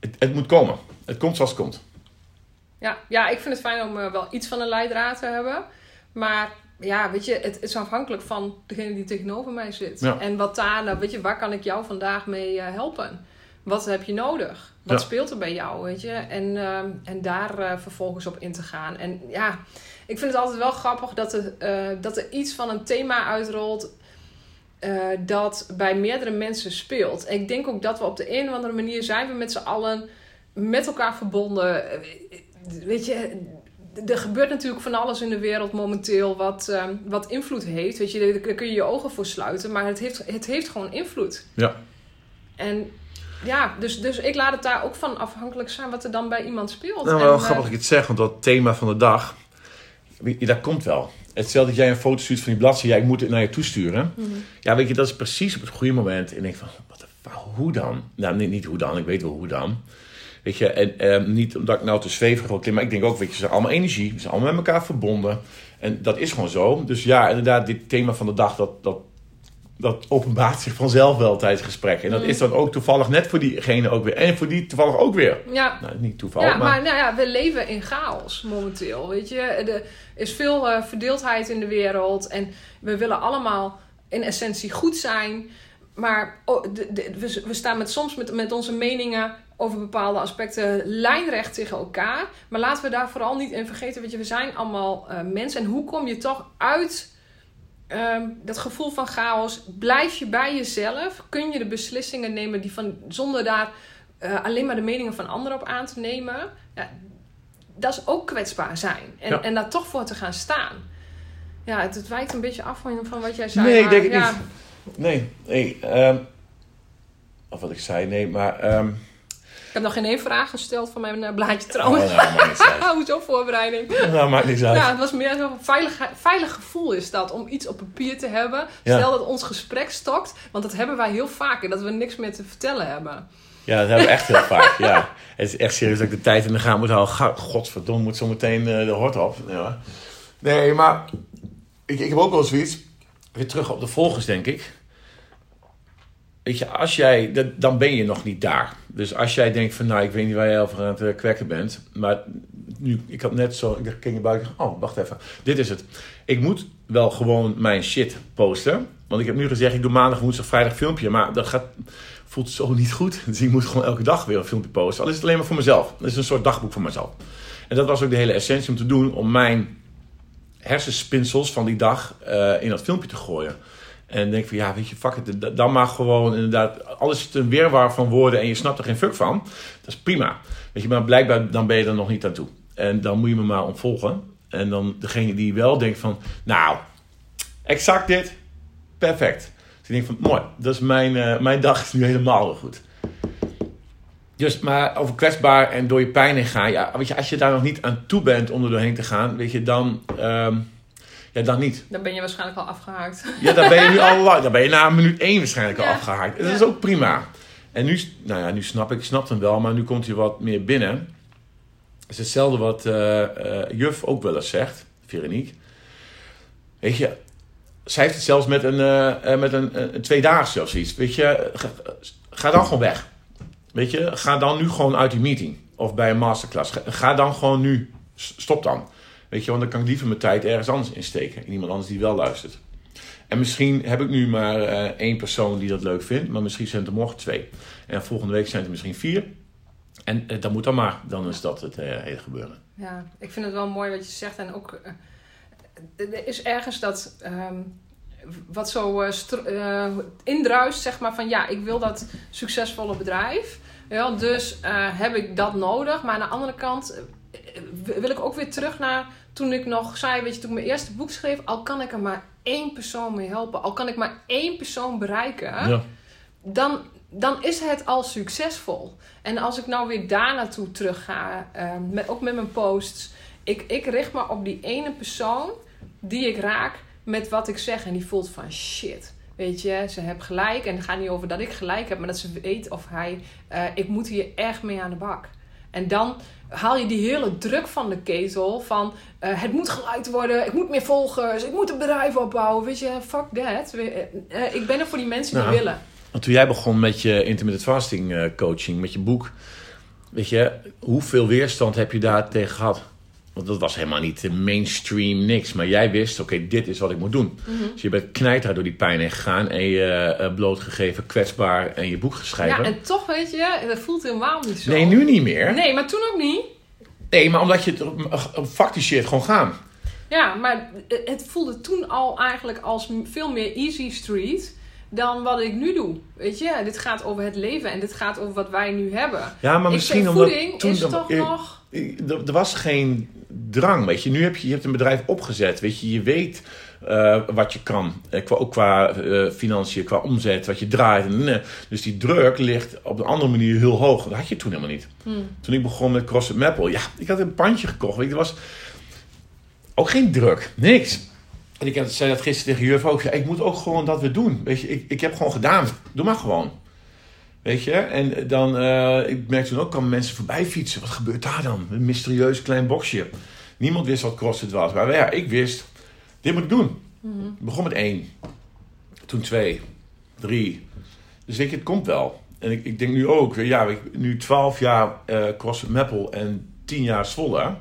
Het, het moet komen. Het komt zoals het komt. Ja, ja, ik vind het fijn om eh, wel iets van een leidraad te hebben. Maar ja, weet je, het is afhankelijk van degene die tegenover mij zit. Ja. En wat daar, nou, weet je, waar kan ik jou vandaag mee eh, helpen? Wat heb je nodig? Wat Ja. speelt er bij jou, weet je? En, ehm, en daar eh, vervolgens op in te gaan. En ja, ik vind het altijd wel grappig dat er, eh, dat er iets van een thema uitrolt... dat bij meerdere mensen speelt. En ik denk ook dat we op de een of andere manier zijn we met z'n allen met elkaar verbonden. Weet je, er gebeurt natuurlijk van alles in de wereld momenteel wat, ehm, wat invloed heeft. Weet je, daar kun je je ogen voor sluiten, maar het heeft, het heeft gewoon invloed. Ja. En ja, dus, dus ik laat het daar ook van afhankelijk zijn wat er dan bij iemand speelt. Nou, En, wel eh, grappig dat ik het zeg, want dat thema van de dag, dat komt wel. Hetzelfde dat jij een foto stuurt van die bladzijde, ja, ik moet het naar je toesturen. mhm. Ja, weet je, dat is precies op het goede moment. En ik denk van, wat de hoe dan? Nou, niet, niet hoe dan, ik weet wel hoe dan. Weet je, en eh, niet omdat ik nou te zweverig wil klinken, maar ik denk ook, weet je, ze zijn allemaal energie, ze zijn allemaal met elkaar verbonden. En dat is gewoon zo. Dus ja, inderdaad, dit thema van de dag, dat, dat dat openbaart zich vanzelf wel tijdens gesprekken. En dat Mm. is dan ook toevallig net voor diegene ook weer. En voor die toevallig ook weer. Ja, Nou, niet toevallig, ja, maar... maar nou ja, we leven in chaos momenteel. Weet je, er is veel eh, verdeeldheid in de wereld en we willen allemaal in essentie goed zijn. Maar oh, de, de- we, we staan met, soms met, met onze meningen over bepaalde aspecten lijnrecht tegen elkaar. Maar laten we daar vooral niet in vergeten. Weet je, we zijn allemaal eh, mensen. En hoe kom je toch uit ehm, dat gevoel van chaos? Blijf je bij jezelf? Kun je de beslissingen nemen die van, zonder daar eh, alleen maar de meningen van anderen op aan te nemen? Ja, dat is ook kwetsbaar zijn. En, Ja. en daar toch voor te gaan staan. Ja, het, het wijkt een beetje af van, van wat jij zei. Nee, ik denk het ja, niet. Nee, nee. ehm, of wat ik zei, nee, maar... ehm heb nog geen één vraag gesteld van mijn eh, blaadje oh, trouwens. nou, maakt niks uit. [LAUGHS] Hoezo voorbereiding? Nou, maakt niks uit. Ja, het was meer zo'n veilig, veilig gevoel is dat, om iets op papier te hebben. Ja. Stel dat ons gesprek stokt, want dat hebben wij heel vaak. En dat we niks meer te vertellen hebben. Ja, dat hebben we echt heel vaak. Ja. Het is echt serieus dat ik de tijd in de gaten moet houden. Godverdomme, moet zo meteen eh, de hort op. Ja. Nee, maar ik, ik heb ook wel zoiets. Weer terug op de volgers, denk ik. Weet je, als jij, dat- dan ben je nog niet daar. Dus als jij denkt van, nou, ik weet niet waar jij over aan het eh, kwekken bent. Maar nu, ik had net zo, ik ging naar buiten. Oh, wacht even. Dit is het. Ik moet wel gewoon mijn shit posten. Want ik heb nu gezegd, ik doe maandag, woensdag, vrijdag filmpje. Maar dat gaat, voelt zo niet goed. [LAUGHS] Dus ik moet gewoon elke dag weer een filmpje posten. Al is het alleen maar voor mezelf. Dat is een soort dagboek voor mezelf. En dat was ook de hele essentie om te doen. Om mijn hersenspinsels van die dag eh, in dat filmpje te gooien. En denk van, ja, weet je, fuck d- Dan maar gewoon inderdaad, alles is het een weerwaar van woorden en je snapt er geen fuck van. Dat is prima. Weet je, maar blijkbaar dan ben je er nog niet aan toe. En dan moet je me maar ontvolgen. En dan degene die wel denkt van, nou, exact dit, perfect. Dus ik van, mooi, dat is mijn, eh, mijn dag is nu helemaal goed. Dus, maar over kwetsbaar en door je pijn heen gaan. Ja, weet je, als je daar nog niet aan toe bent om er doorheen te gaan, weet je, dan, ehm, ja, dan niet. Dan ben je waarschijnlijk al afgehaakt. Ja, dan ben je nu al. Dan ben je na minuut één waarschijnlijk al afgehaakt. Ja. dat is ook prima. En nu, nou ja, nu snap ik, ik snap hem wel, maar nu komt hij wat meer binnen. Het is hetzelfde wat eh, eh, juf ook wel eens zegt, Veronique. Weet je, zij heeft het zelfs met een, eh, met een, een tweedaagse of zoiets. Weet je, ga, ga dan gewoon weg. Weet je, ga dan nu gewoon uit die meeting. Of bij een masterclass. Ga, ga dan gewoon nu. Stop dan. Weet je, want dan kan ik liever mijn tijd ergens anders insteken. In iemand anders die wel luistert. En misschien heb ik nu maar eh, één persoon die dat leuk vindt. Maar misschien zijn het er morgen twee. En volgende week zijn het er misschien vier. En eh, dan moet dan maar. Dan is dat het eh, hele gebeuren. Ja, ik vind het wel mooi wat je zegt. En ook, er is ergens dat, ehm, wat zo indruist, zeg maar, van ja, ik wil dat succesvolle bedrijf. Ja, dus heb ik dat nodig. Maar aan de andere kant wil ik ook weer terug naar toen ik nog zei, weet je, toen ik mijn eerste boek schreef, al kan ik er maar één persoon mee helpen, al kan ik maar één persoon bereiken Ja. dan, dan is het al succesvol. En als ik nou weer daar naartoe terug ga, ehm, met, ook met mijn posts, ik, ik richt me op die ene persoon die ik raak met wat ik zeg. En die voelt van shit. Weet je, ze heeft gelijk. En het gaat niet over dat ik gelijk heb, maar dat ze weet of hij, eh, ik moet hier echt mee aan de bak. En dan haal je die hele druk van de ketel van eh, het moet geliked worden, ik moet meer volgers, ik moet een bedrijf opbouwen. Weet je, fuck that. Eh, eh, ik ben er voor die mensen die Nou. willen. Want toen jij begon met je intermittent fasting coaching, met je boek, weet je, hoeveel weerstand heb je daar tegen gehad? Want dat was helemaal niet mainstream niks. Maar jij wist, oké, dit is wat ik moet doen. Mhm. Dus je bent knijter door die pijn heen gegaan en je eh, blootgegeven, kwetsbaar en je boek geschreven. Ja, en toch weet je, dat voelt helemaal niet zo. Nee, nu niet meer. Nee, Nee, maar toen ook niet. maar omdat je het facticeert gewoon gaan. Ja, maar het voelde toen al eigenlijk als veel meer easy street dan wat ik nu doe. Weet je, dit gaat over het leven en dit gaat over wat wij nu hebben. Ja, maar ik misschien zeg, omdat voeding toen is toch er- nog... Er, er was geen drang, weet je. Nu heb je, je hebt een bedrijf opgezet, weet je. Je weet eh, wat je kan. Eh, qua, ook qua eh, financiën, qua omzet, wat je draait. En, dus die druk ligt op een andere manier heel hoog. Dat had je toen helemaal niet. Hmm. Toen ik begon met CrossFit Maple, ja, ik had een pandje gekocht. Weet je, er was ook geen druk, niks. En ik had- zei dat gisteren tegen juf ook. Ja, ik moet ook gewoon dat weer doen. Weet je, ik, ik heb gewoon gedaan. Doe maar gewoon. Weet je? En dan, eh, ik merk toen ook, kwamen mensen voorbij fietsen. Wat gebeurt daar dan? Een mysterieus klein boxje. Niemand wist wat CrossFit was. Maar ja, ik wist, dit moet ik doen. Mhm. Ik begon met één. Toen twee, drie. Dus je, het komt wel. En ik, ik denk nu ook, ja, ik- nu 12 jaar eh CrossFit Meppel en 10 jaar Zwolle.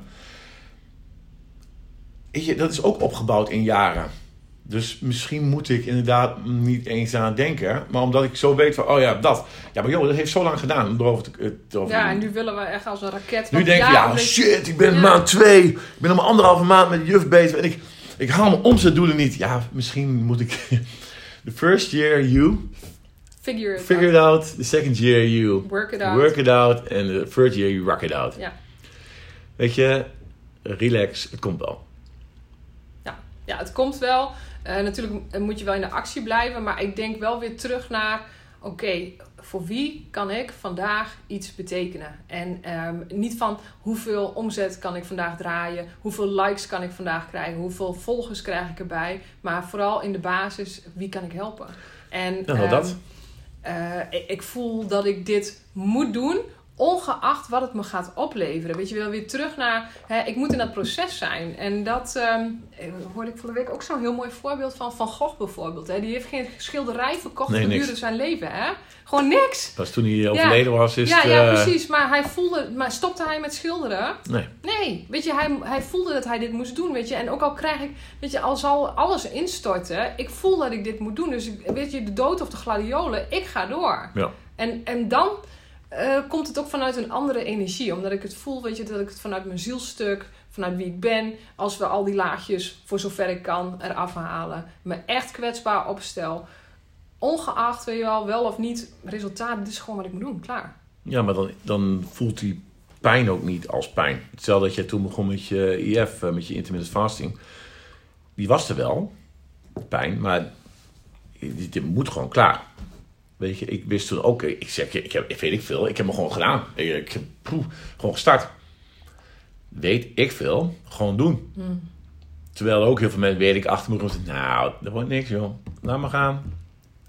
Weet je, dat is ook opgebouwd in jaren. Dus misschien moet ik inderdaad niet eens aan denken. Maar omdat ik zo weet van, oh ja, dat. Ja, maar joh, dat heeft zo lang gedaan om erover te, over Ja, en nu willen we echt als een raket. Nu denk je, ja, shit, ik ben Ja. maand twee. Ik ben maar anderhalve maand met de juf bezig. En ik, ik haal mijn omzetdoelen niet. Ja, misschien moet ik... [LAUGHS] The first year you Figure it figure it out. The second year you Work it out. work it out. And the third year you rock it out. Ja. Weet je, relax, het komt wel. Ja, het komt wel. Eh, natuurlijk moet je wel in de actie blijven. Maar ik denk wel weer terug naar... Oké, voor wie kan ik vandaag iets betekenen? En ehm, niet van hoeveel omzet kan ik vandaag draaien? Hoeveel likes kan ik vandaag krijgen? Hoeveel volgers krijg ik erbij? Maar vooral in de basis, wie kan ik helpen? En nou, ehm, dat. eh, ik, ik voel dat ik dit moet doen, ongeacht wat het me gaat opleveren. Weet je wel, weer terug naar, hè, ik moet in dat proces zijn. En dat ehm, eh, hoorde ik van de week ook zo'n heel mooi voorbeeld van Van Gogh bijvoorbeeld. Hè. Die heeft geen schilderij verkocht Nee, gedurende zijn leven. Hè? Gewoon niks. Pas toen hij overleden was, is ja, ja, eh, precies. Maar hij voelde, maar stopte hij met schilderen? Nee. Nee, weet je, hij, hij voelde dat hij dit moest doen, weet je. En ook al krijg ik, weet je, al zal alles instorten, ik voel dat ik dit moet doen. Dus ik- weet je, de dood of de gladiolen, ik ga door. Ja. En, en dan eh, komt het ook vanuit een andere energie. Omdat ik het voel, weet je, dat ik het vanuit mijn zielstuk, vanuit wie ik ben, als we al die laagjes, voor zover ik kan, eraf halen. Me echt kwetsbaar opstel. Ongeacht, weet je wel, wel of niet, resultaat, dit is gewoon wat ik moet doen, klaar. Ja, maar dan, dan voelt die pijn ook niet als pijn. Hetzelfde dat je toen begon met je IF, eh, met je intermittent fasting. Die was er wel, pijn, maar dit, dit moet gewoon klaar. Weet je, ik wist toen ook, ik zeg, ik heb, weet ik veel, ik heb me gewoon gedaan. Ik, ik heb poeh, gewoon gestart. Weet ik veel, gewoon doen. Terwijl ook heel veel mensen, weet ik, achter me rond, nou, dat wordt niks joh. Laat maar gaan.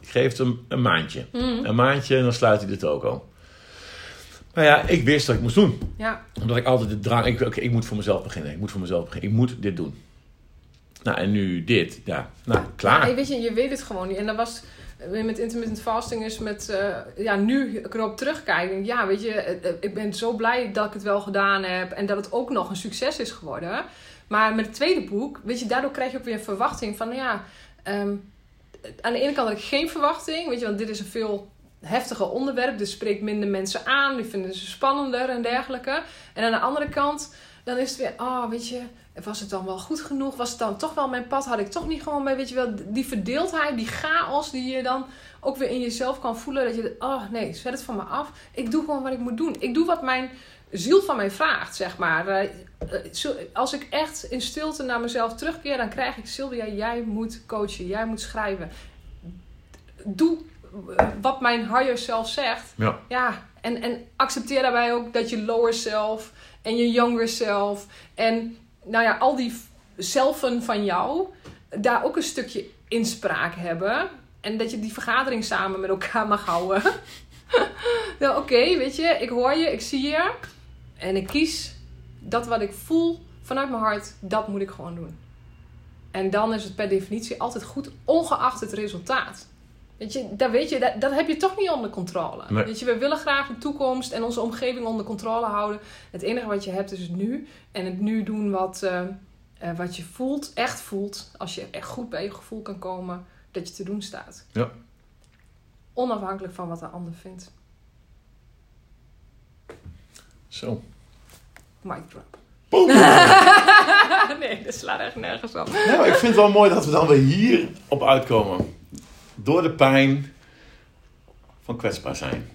Ik geef het hem een maandje. Een maandje en dan sluit hij de toko. Maar ja, ik wist dat ik moest doen. Ja, Omdat ik altijd de drang... Ik, ik moet voor mezelf beginnen. Ik moet voor mezelf beginnen. Ik moet dit doen. Nou, en nu dit. Ja, nou, klaar. Weet je, je weet het gewoon niet. En dat was met intermittent fasting is met, eh, ja, nu ik erop terugkijk. denk ik, Ja, weet je, eh, eh, ik ben zo blij dat ik het wel gedaan heb. En dat het ook nog een succes is geworden. Maar met het tweede boek, weet je, daardoor krijg je ook weer een verwachting van, ja, ehm, aan de ene kant had ik geen verwachting. Weet je, want dit is een veel heftiger onderwerp. Dit spreekt minder mensen aan. Die vinden ze spannender en dergelijke. En aan de andere kant, dan is het weer, oh, weet je, was het dan wel goed genoeg? Was het dan toch wel mijn pad? Had ik toch niet gewoon bij, weet je wel, die verdeeldheid, die chaos die je dan ook weer in jezelf kan voelen. Dat je, oh nee, zet het van me af. Ik doe gewoon wat ik moet doen. Ik doe wat mijn ziel van mij vraagt, zeg maar. Eh, eh, Als ik echt in stilte naar mezelf terugkeer, dan krijg ik, Sylvia, jij moet coachen, jij moet schrijven. Doe eh, wat mijn higher self zegt. Ja. Ja, en, en accepteer daarbij ook dat je lower self en je younger self en nou ja, al die zelfen van jou daar ook een stukje inspraak hebben. En dat je die vergadering samen met elkaar mag houden. [LAUGHS] nou, oké, weet je, ik hoor je, ik zie je. En ik kies dat wat ik voel vanuit mijn hart, dat moet ik gewoon doen. En dan is het per definitie altijd goed, ongeacht het resultaat. Weet je, dat, weet je dat, dat heb je toch niet onder controle. Nee. Weet je, we willen graag de toekomst en onze omgeving onder controle houden. Het enige wat je hebt is het nu. En het nu doen wat, eh, eh, wat je voelt, echt voelt. Als je echt goed bij je gevoel kan komen, dat je te doen staat. Ja. Onafhankelijk van wat de ander vindt. Zo. Mic drop. Boom. [LAUGHS] nee, dat slaat echt nergens op. Ja, maar ik vind het wel mooi dat we dan weer hier op uitkomen. Door de pijn van kwetsbaar zijn.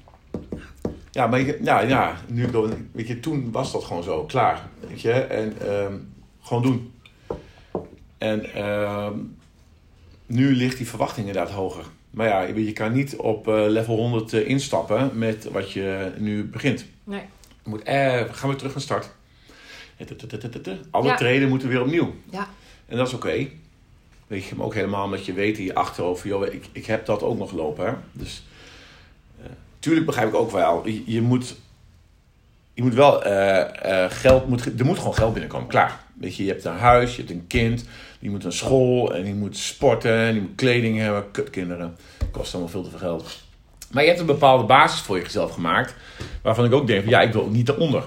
Ja, maar ik- ja, ja, nu, ik door- weet je, toen was dat gewoon zo, klaar. Weet je, en ehm, gewoon doen. En ehm, nu ligt die verwachting inderdaad hoger. Maar ja, je, je kan niet op eh, level 100 eh, instappen met wat je nu begint. Nee. Je moet, eh, gaan we terug naar start. Alle Ja. treden moeten weer opnieuw. Ja. En dat is oké. Weet je, ook helemaal omdat je weet in je achterhoofd, joh, ik, ik heb dat ook nog lopen. Hè? Dus eh, tuurlijk begrijp ik ook wel, je, je moet, je moet wel eh, eh, geld, moet, er moet gewoon geld binnenkomen, klaar. Weet je, je hebt een huis, je hebt een kind, die moet naar school en die moet sporten en die moet kleding hebben. Kutkinderen, kost allemaal veel te veel geld. Maar je hebt een bepaalde basis voor jezelf gemaakt, waarvan ik ook denk ja, ik wil niet eronder.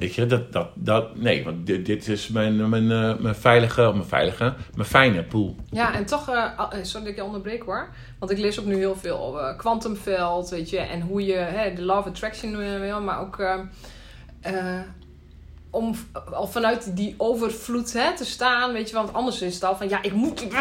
Weet je, dat, dat, dat, nee, want dit, dit is mijn, mijn, eh, mijn veilige, mijn veilige, mijn fijne pool. Ja, en toch, eh, eh, sorry dat ik je onderbreek hoor. Want ik lees ook nu heel veel kwantumveld, weet je, en hoe je de law of attraction wil, maar ook eh, om al vanuit die overvloed hè, te staan, weet je, want anders is het al van ja, ik moet, ik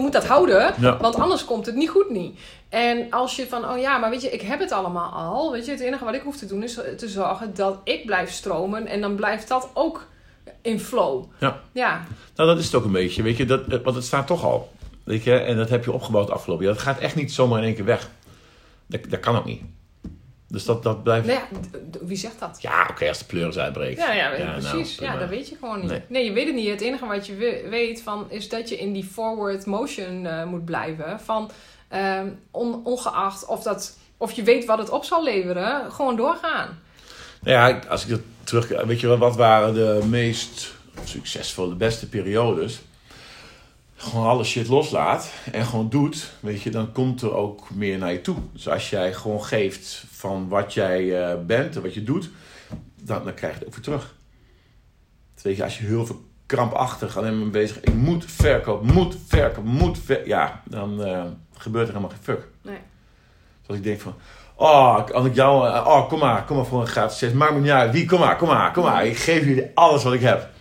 moet dat houden, Ja. want anders komt het niet goed niet. En als je van, oh ja, maar weet je, ik heb het allemaal al, weet je, het enige wat ik hoef te doen is te zorgen dat ik blijf stromen en dan blijft dat ook in flow. Ja. Ja, Nou, dat is het ook een beetje, weet je, dat, want het staat toch al. Weet je, en dat heb je opgebouwd afgelopen jaar. Dat gaat echt niet zomaar in één keer weg. Dat, dat kan ook niet. Dus dat, dat blijft... nou ja, d- wie zegt dat? Ja, oké, als de pleuris uitbreekt. Ja, ja, nou, precies. prima. ja, dat weet je gewoon niet. Nee. Nee. je weet het niet. Het enige wat je we- weet van, is dat je in die forward motion eh, moet blijven. Van, ehm, on- ongeacht of, dat, of je weet wat het op zal leveren, gewoon doorgaan. Nou ja, als ik dat terug... Weet je wel, wat waren de meest succesvolle, de beste periodes? Gewoon alle shit loslaat en gewoon doet, weet je, dan komt er ook meer naar je toe. Dus als jij gewoon geeft van wat jij eh, bent en wat je doet, dan, dan krijg je het ook weer terug. Dus weet je, als je heel veel krampachtig alleen maar bezig ik moet verkoop, moet verkoop, moet ver ja, dan eh, gebeurt er helemaal geen fuck. Nee. Dus ik denk van, oh, als ik jou, eh, oh, kom maar, kom maar voor een gratis sessie. Maakt me niet uit, wie, kom maar, kom maar, kom maar. Ik geef jullie alles wat ik heb.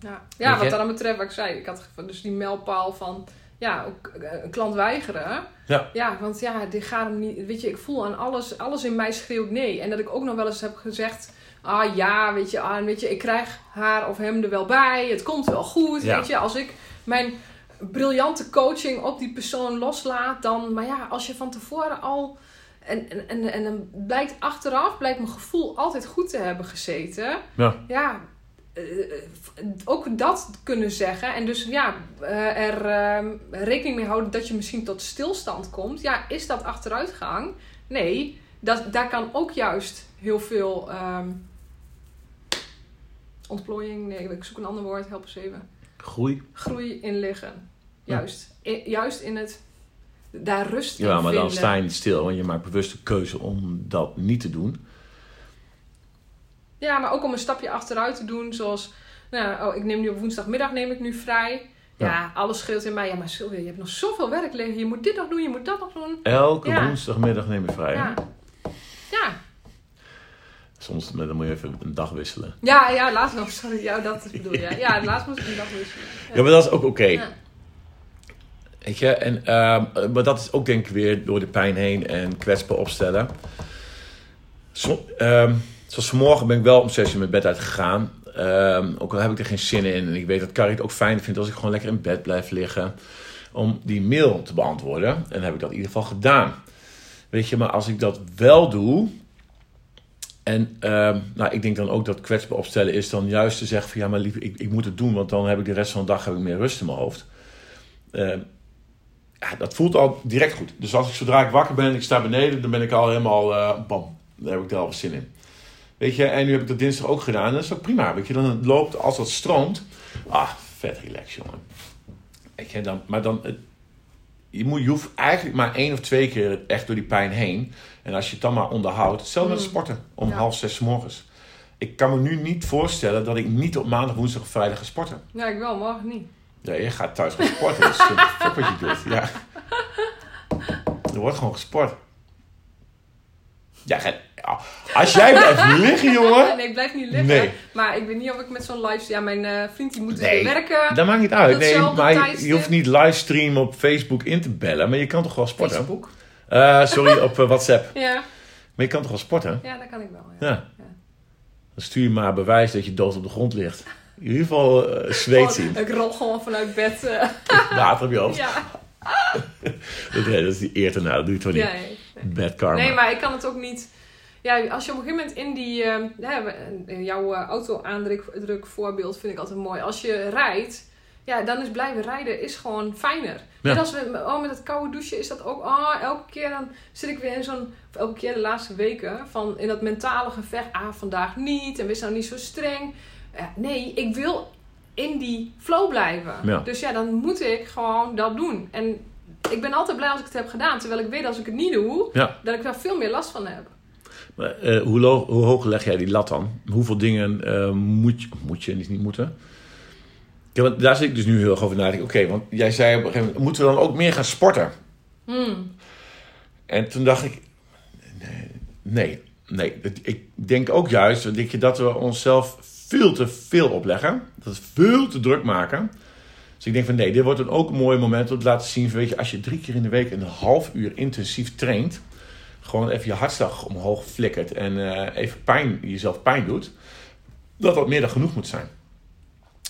Ja, ja wat dat dan betreft, wat ik zei, ik had dus die mijlpaal van, ja, ook eh, een klant weigeren. Ja. Ja, want ja, die gaat hem niet, weet je, ik voel aan alles, alles in mij schreeuwt nee. En dat ik ook nog wel eens heb gezegd, ah ja, weet je, ah, weet je, ik krijg haar of hem er wel bij, het komt wel goed, Ja. weet je. Als ik mijn briljante coaching op die persoon loslaat, dan, maar ja, als je van tevoren al... En, en, en, en dan blijkt achteraf, blijkt mijn gevoel altijd goed te hebben gezeten Ja. ja, ook dat kunnen zeggen. En dus ja, eh, er eh, rekening mee houden dat je misschien tot stilstand komt. Ja, is dat achteruitgang? Nee, dat, daar kan ook juist heel veel ehm, ontplooiing, nee, ik zoek een ander woord, help eens even. Groei. Groei in liggen. Juist. I- juist in het daar rust in Ja, maar dan sta je niet stil, want je maakt bewust de keuze om dat niet te doen. Ja, maar ook om een stapje achteruit te doen, zoals, nou, oh, ik neem nu op woensdagmiddag neem ik nu vrij. Ja, Ja. alles scheelt in mij. Ja, maar Sylvia, je hebt nog zoveel werk liggen. Je moet dit nog doen, je moet dat nog doen. Elke Ja. woensdagmiddag neem je vrij. Ja. Ja, Soms dan moet je even een dag wisselen. ja, ja laatst nog. Sorry, ja, dat [LAUGHS] bedoel je. Ja, laatst moest ik een dag wisselen. Ja, maar dat is ook oké. Ja. Weet je, en, ehm, maar dat is ook denk ik weer door de pijn heen en kwetsbaar opstellen. Ehm, zoals vanmorgen ben ik wel om zes uur mijn bed uitgegaan. Ehm, ook al heb ik er geen zin in. En ik weet dat Carrie het ook fijn vindt als ik gewoon lekker in bed blijf liggen. Om die mail te beantwoorden. En heb ik dat in ieder geval gedaan. Weet je, maar als ik dat wel doe. En ehm, nou, ik denk dan ook dat kwetsbaar opstellen is dan juist te zeggen van ja, maar lief, ik, ik moet het doen. Want dan heb ik de rest van de dag heb ik meer rust in mijn hoofd. Ehm, ja, dat voelt al direct goed. Dus als ik zodra ik wakker ben en ik sta beneden, dan ben ik al helemaal eh, bam. Daar heb ik er al zin in. Weet je, en nu heb ik dat dinsdag ook gedaan. En dat is ook prima. Weet je, dan loopt als dat stroomt. Ah, vet relax, jongen. Weet je, dan, maar dan, je, moet, je hoeft eigenlijk maar één of twee keer echt door die pijn heen. En als je het dan maar onderhoudt, hetzelfde met Mm. sporten om Ja. half zes morgens. Ik kan me nu niet voorstellen dat ik niet op maandag, woensdag of vrijdag ga sporten. Ja, ik wel, morgen niet. Ja, je gaat thuis gaan sporten. Uh, [LAUGHS] fuck wat je doet. Ja. Er wordt gewoon gesport. Ja, als jij blijft [LAUGHS] liggen, jongen. Nee, ik blijf niet liggen. Nee. Maar ik weet niet of ik met zo'n live... Ja, mijn eh, vriend die moet dus Nee. weer werken. Dat maakt niet uit. Nee, maar je, tijdstip. je hoeft niet livestream op Facebook in te bellen. Maar je kan toch wel sporten? Facebook. Eh, sorry, op eh, WhatsApp. [LAUGHS] Ja. Maar je kan toch wel sporten? ja, dat kan ik wel. Ja. Ja. Dan stuur je maar bewijs dat je dood op de grond ligt. In ieder geval zweet zien. Ik rol gewoon vanuit bed. [LAUGHS] Water op je hoofd. ja. Dat, is die eer erna. Dat doe je toch niet? Ja, nee. Bad karma. Nee, maar ik kan het ook niet. Ja, als je op een gegeven moment in die. eh, ja, we- jouw eh, auto-aandruk voorbeeld vind ik altijd mooi. Als je rijdt, ja, dan is blijven rijden is gewoon fijner. Net als we, oh, met het koude douchen is dat ook. Oh, elke keer dan zit ik weer in zo'n. Elke keer de laatste weken van in dat mentale gevecht. Ah, vandaag niet. En wees nou niet zo streng. ja, nee, ik wil in die flow blijven. Ja. Dus ja, dan moet ik gewoon dat doen. En ik ben altijd blij als ik het heb gedaan. Terwijl ik weet als ik het niet doe, Ja. dat ik daar veel meer last van heb. Maar, eh, hoe, hoog leg jij die lat dan? Hoeveel dingen eh, moet, je, moet je, niet, niet moeten? Ja, want daar zit ik dus nu heel erg over na. Oké, want jij zei op een gegeven moment, moeten we dan ook meer gaan sporten? Hmm. En toen dacht ik, nee, nee, nee. Ik denk ook juist denk je, dat we onszelf veel te veel opleggen. Dat we veel te druk maken. Dus ik denk van nee, dit wordt dan ook een mooi moment om te laten zien. Weet je, als je drie keer in de week een half uur intensief traint. Gewoon even je hartslag omhoog flikkert. En eh, even pijn, jezelf pijn doet. Dat dat meer dan genoeg moet zijn.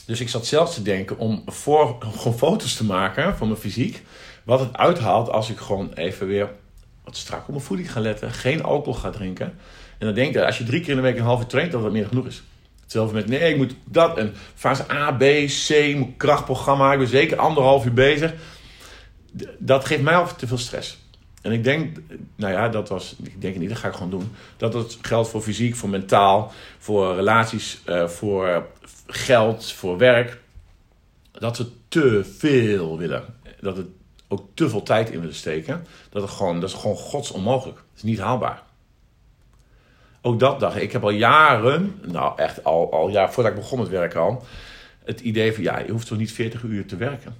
Dus ik zat zelfs te denken om voor, gewoon foto's te maken van mijn fysiek. Wat het uithaalt als ik gewoon even weer wat strak op mijn voeding ga letten. Geen alcohol ga drinken. En dan denk ik, als je drie keer in de week een half uur traint, dat dat meer dan genoeg is. Hetzelfde met, nee, ik moet dat. En fase A, B, C, krachtprogramma. Ik ben zeker anderhalf uur bezig. Dat geeft mij al te veel stress. En ik denk, nou ja, dat was, ik denk niet, dat ga ik gewoon doen. Dat het geldt voor fysiek, voor mentaal, voor relaties, eh, voor geld, voor werk. Dat we te veel willen. Dat het ook te veel tijd in willen steken. Dat, het gewoon, dat is gewoon gods onmogelijk. Dat is niet haalbaar. Ook dat dacht ik. Ik heb al jaren, nou echt al, al jaar voordat ik begon met werken al, het idee van ja, je hoeft toch niet 40 uur te werken.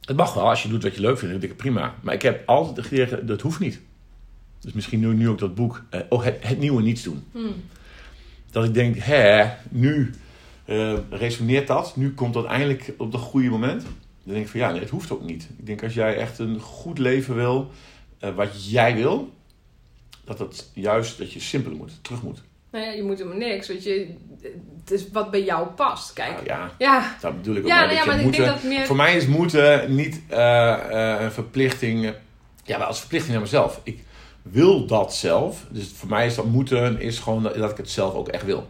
Het mag wel, als je doet wat je leuk vindt, dan denk ik prima. Maar ik heb altijd geleerd, dat hoeft niet. Dus misschien nu, nu ook dat boek, eh, oh, het, het nieuwe niets doen. Hmm. Dat ik denk, hè, nu eh, resoneert dat. Nu komt dat eindelijk op het goede moment. Dan denk ik van ja, nee, het hoeft ook niet. Ik denk als jij echt een goed leven wil, eh, wat jij wil, dat het juist dat je simpeler moet, terug moet. Nou ja, je moet helemaal niks. Weet je, het is wat bij jou past. Kijk, Nou ja, ja, dat bedoel ik ook. ja, maar nou ja maar ik denk dat meer... Voor mij is moeten niet eh, eh, een verplichting. ja, maar als verplichting naar mezelf. Ik wil dat zelf. Dus voor mij is dat moeten is gewoon dat ik het zelf ook echt wil.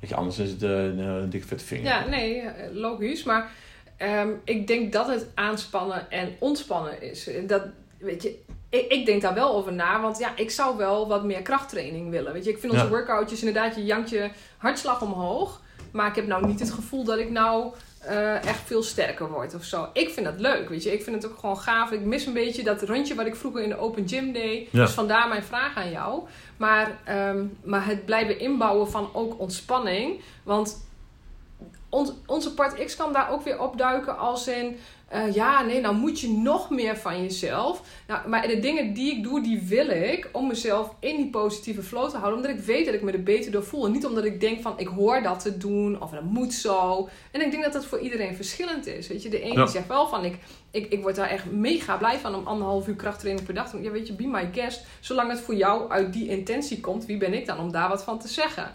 Weet je, anders is het eh, een, dikke vette vinger. Ja, nee, logisch. Maar ehm, ik denk dat het aanspannen en ontspannen is. Dat, weet je, ik, ik denk daar wel over na. Want ja, ik zou wel wat meer krachttraining willen. Weet je, ik vind onze Ja. workoutjes inderdaad, je jankt je hartslag omhoog. Maar ik heb nou niet het gevoel dat ik nou eh, echt veel sterker word of zo. Ik vind dat leuk, weet je. Ik vind het ook gewoon gaaf. Ik mis een beetje dat rondje wat ik vroeger in de open gym deed. Ja. Dus vandaar mijn vraag aan jou. Maar, ehm, maar het blijven inbouwen van ook ontspanning. Want ons, onze part X kan daar ook weer opduiken als in... eh, ja, nee, nou moet je nog meer van jezelf. Nou, maar de dingen die ik doe, die wil ik om mezelf in die positieve flow te houden. Omdat ik weet dat ik me er beter door voel. En niet omdat ik denk van, ik hoor dat te doen of dat moet zo. En ik denk dat dat voor iedereen verschillend is. Weet je, de ene Ja. zegt wel van, ik, ik, ik word daar echt mega blij van om anderhalf uur krachttraining per dag te doen. Ja, weet je, be my guest. Zolang het voor jou uit die intentie komt, wie ben ik dan om daar wat van te zeggen?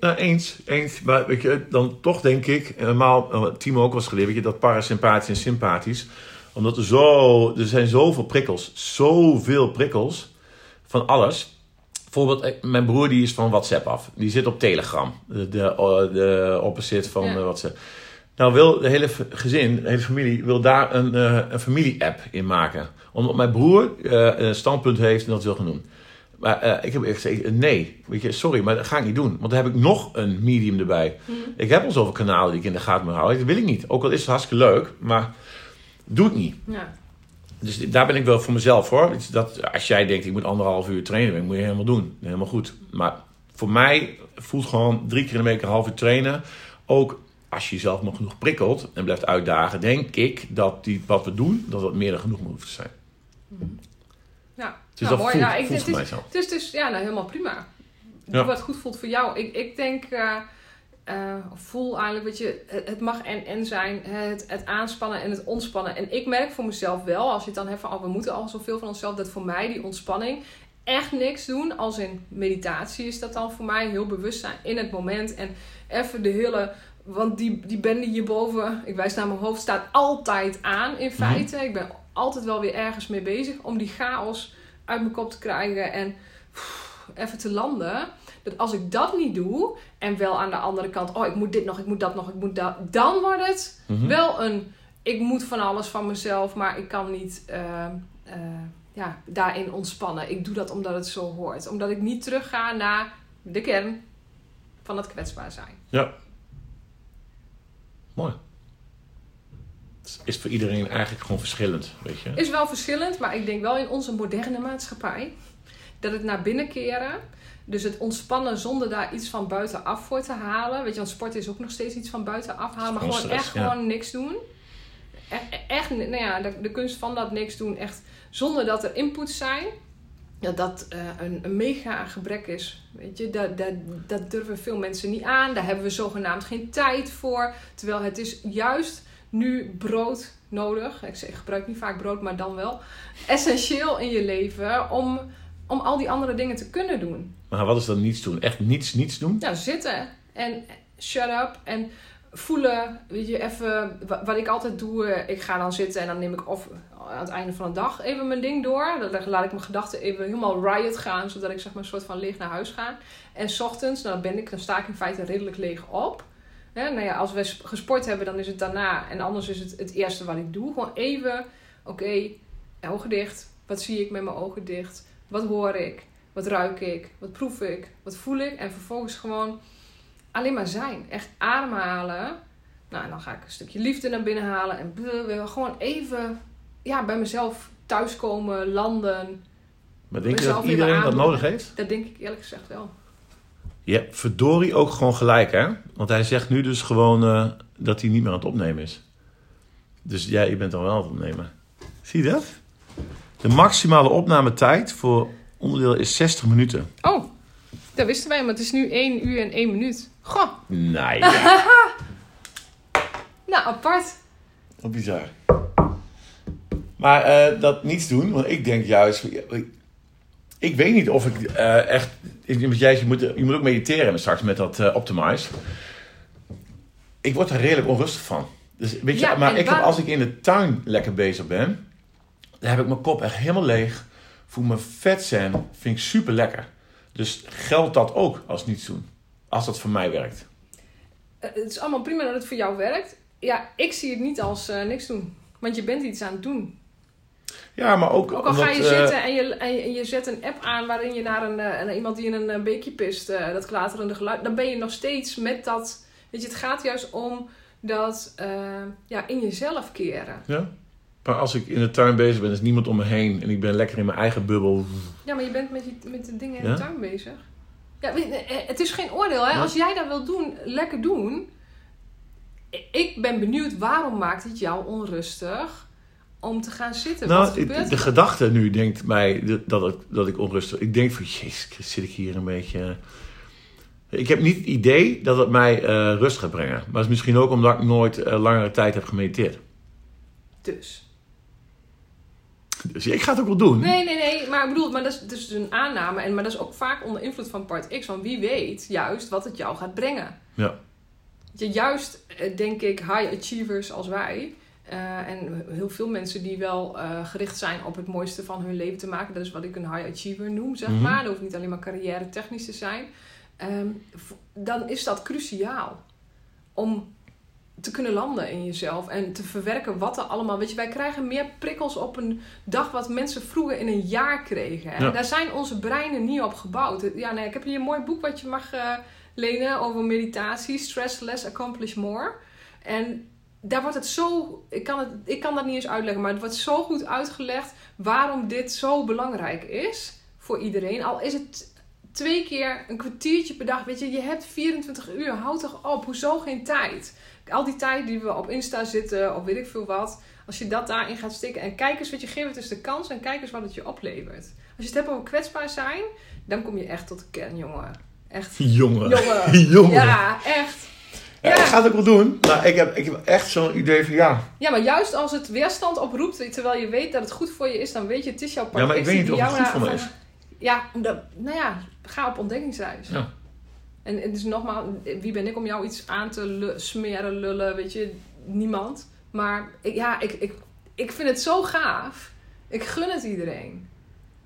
Nou, eens, eens. Maar weet je, dan toch denk ik, helemaal, eh, Timo ook was geleerd, weet je, dat parasympathisch en sympathisch. Omdat er zo, er zijn zoveel prikkels, zoveel prikkels van alles. Bijvoorbeeld, eh, mijn broer die is van WhatsApp af. Die zit op Telegram, de, de, de opposite van Ja. WhatsApp. Nou wil de hele gezin, de hele familie, wil daar een, een familie-app in maken. Omdat mijn broer een standpunt heeft en dat wil gaan doen. Maar eh, ik heb echt gezegd, nee, weet je, sorry, maar dat ga ik niet doen. Want dan heb ik nog een medium erbij. Ik heb al zoveel kanalen die ik in de gaten moet houden. Dat wil ik niet. Ook al is het hartstikke leuk, maar doe het niet. Ja. Dus daar ben ik wel voor mezelf hoor. Dus Dat, als jij denkt, ik moet anderhalf uur trainen, dan moet je helemaal doen. Helemaal goed. Maar voor mij voelt gewoon drie keer in de week een half uur trainen. Ook als je jezelf nog genoeg prikkelt en blijft uitdagen, denk ik dat die, wat we doen, dat dat meer dan genoeg te zijn. Ja, Dus nou, dat mooi. voelt, Nou, ik, voelt het, is, mij zo. het is dus ja, nou, helemaal prima. Doe Ja. wat goed voelt voor jou. Ik, ik denk, eh, voel eigenlijk, weet je, het, het mag en en zijn. Het, het aanspannen en het ontspannen. En ik merk voor mezelf wel, als je het dan hebt van, oh, we moeten al zoveel van onszelf, dat voor mij die ontspanning echt niks doen. Als in meditatie is dat dan voor mij heel bewust zijn in het moment. En even de hele... Want die, die bende hierboven, ik wijs naar mijn hoofd, staat altijd aan in feite. Ik ben altijd wel weer ergens mee bezig om die chaos uit mijn kop te krijgen en pff, even te landen. Dat als ik dat niet doe en wel aan de andere kant, oh ik moet dit nog, ik moet dat nog, ik moet dat, dan wordt het Mhm. wel een, ik moet van alles van mezelf, maar ik kan niet eh, eh, ja, daarin ontspannen. Ik doe dat omdat het zo hoort. Omdat ik niet terugga naar de kern van het kwetsbaar zijn. Ja. Mooi. Is voor iedereen eigenlijk gewoon verschillend, weet je. Is wel verschillend, maar ik denk wel in onze moderne maatschappij dat het naar binnen keren. Dus het ontspannen zonder daar iets van buitenaf voor te halen. Weet je, want sport is ook nog steeds iets van buitenaf halen. Maar Gewoon stress, echt ja. gewoon niks doen. Echt, echt nou ja, de, de kunst van dat niks doen. Echt zonder dat er inputs zijn. Dat dat eh, een, een mega gebrek is. Weet je, dat, dat, dat durven veel mensen niet aan. Daar hebben we zogenaamd geen tijd voor. Terwijl het is juist nu brood nodig. Ik zeg, gebruik niet vaak brood, maar dan wel. Essentieel in je leven om, om al die andere dingen te kunnen doen. Maar wat is dan niets doen? Echt niets, niets doen? Nou, zitten en shut up en voelen. Weet je, even wa- wat ik altijd doe. Ik ga dan zitten en dan neem ik of aan het einde van de dag even mijn ding door. Dan laat ik mijn gedachten even helemaal riot gaan, zodat ik zeg maar een soort van leeg naar huis ga. En 's ochtends, nou, dan ben ik, dan sta ik in feite redelijk leeg op. Hè, nou ja, als we gesport hebben, dan is het daarna. En anders is het het eerste wat ik doe. Gewoon even, oké, ogen dicht. Wat zie ik met mijn ogen dicht? Wat hoor ik? Wat ruik ik? Wat proef ik? Wat voel ik? En vervolgens gewoon alleen maar zijn. Echt ademhalen. Nou, en dan ga ik een stukje liefde naar binnen halen. En bleh, gewoon even ja, bij mezelf thuiskomen, landen. Maar denk je dat iedereen dat nodig heeft? Dat denk ik eerlijk gezegd wel. Je hebt verdorie ook gewoon gelijk, hè? Want hij zegt nu dus gewoon eh, dat hij niet meer aan het opnemen is. Dus ja, je bent dan wel aan het opnemen. Zie je dat? De maximale opnametijd voor onderdeel is 60 minuten. Oh, dat wisten wij, maar het is nu 1 uur en 1 minuut. Goh, Nee, ja. [LAUGHS] nou apart. Wat bizar. Maar eh, dat niets doen, want ik denk juist... Ik weet niet of ik eh, echt... Want jij, je, moet, je moet ook mediteren straks met dat eh, Optimize. Ik word er redelijk onrustig van. Dus, weet je, Ja, maar ik heb, als ik in de tuin lekker bezig ben... Dan heb ik mijn kop echt helemaal leeg. Voel me vet zen. Vind ik super lekker. Dus geldt dat ook als niets doen? Als dat voor mij werkt. Eh, Het is allemaal prima dat het voor jou werkt. Ja, ik zie het niet als niks doen. Want je bent iets aan het doen. Ja, maar ook... Ook al ga je omdat, eh, zitten en je, en, je, zet een app aan waarin je naar, een, eh, naar iemand die in een eh, beekje pist, dat klaterende geluid, dan ben je nog steeds met dat. Weet je, het gaat juist om dat ja, in jezelf keren. Ja. Maar als ik in de tuin bezig ben, is niemand om me heen en ik ben lekker in mijn eigen bubbel. Ja, maar je bent met, met de dingen in Ja? de tuin bezig. Ja, het is geen oordeel. Hè? Ja. Als jij dat wil doen, lekker doen. Ik ben benieuwd, waarom maakt het jou onrustig om te gaan zitten? Wat Nou, gebeurt de, de gedachte nu denkt mij de- dat ik, dat ik onrustig Ik denk van, jezus, zit ik hier een beetje... Ik heb niet het idee dat het mij eh, rust gaat brengen. Maar het is misschien ook omdat ik nooit eh, langere tijd heb gemediteerd. Dus. Dus ik ga het ook wel doen. Nee, nee, nee. Maar ik bedoel, maar dat is dus een aanname. En, maar dat is ook vaak onder invloed van part X. Want wie weet juist wat het jou gaat brengen. Ja. Je, juist, eh, denk ik, high achievers als wij. Eh, en heel veel mensen die wel eh, gericht zijn op het mooiste van hun leven te maken. Dat is wat ik een high achiever noem, zeg Mhm. maar. Dat hoeft niet alleen maar carrière technisch te zijn. Ehm, dan is dat cruciaal. Om te kunnen landen in jezelf en te verwerken wat er allemaal. Weet je, wij krijgen meer prikkels op een dag wat mensen vroeger in een jaar kregen. Ja. Daar zijn onze breinen niet op gebouwd. Ja, nee, ik heb hier een mooi boek wat je mag eh, lenen over meditatie: Stress Less, Accomplish More. En daar wordt het zo. Ik kan, het, ik kan dat niet eens uitleggen, maar het wordt zo goed uitgelegd waarom dit zo belangrijk is voor iedereen. Al is het twee keer een kwartiertje per dag. Weet je, je hebt 24 uur. Houd toch op. Hoezo geen tijd? Al die tijd die we op Insta zitten of weet ik veel wat. Als je dat daarin gaat stikken. En kijk eens, weet je, geef het eens de kans en kijk eens wat het je oplevert. Als je het hebt over kwetsbaar zijn, dan kom je echt tot de kern, jongen. Echt. Jongen. Jongen. [LAUGHS] Jongen. Ja, echt. Ja, ik ga het ook wel doen. Maar ik heb, ik heb echt zo'n idee van ja. Ja, maar juist als het weerstand oproept, terwijl je weet dat het goed voor je is, dan weet je, het is jouw part. Ja, maar ik weet niet of het goed voor me is. Ja, dat, nou ja, ga op ontdekkingsreis. Ja. En het is nogmaals, wie ben ik om jou iets aan te smeren, lullen, weet je, niemand. Maar ik, ja, ik, ik, ik vind het zo gaaf. Ik gun het iedereen.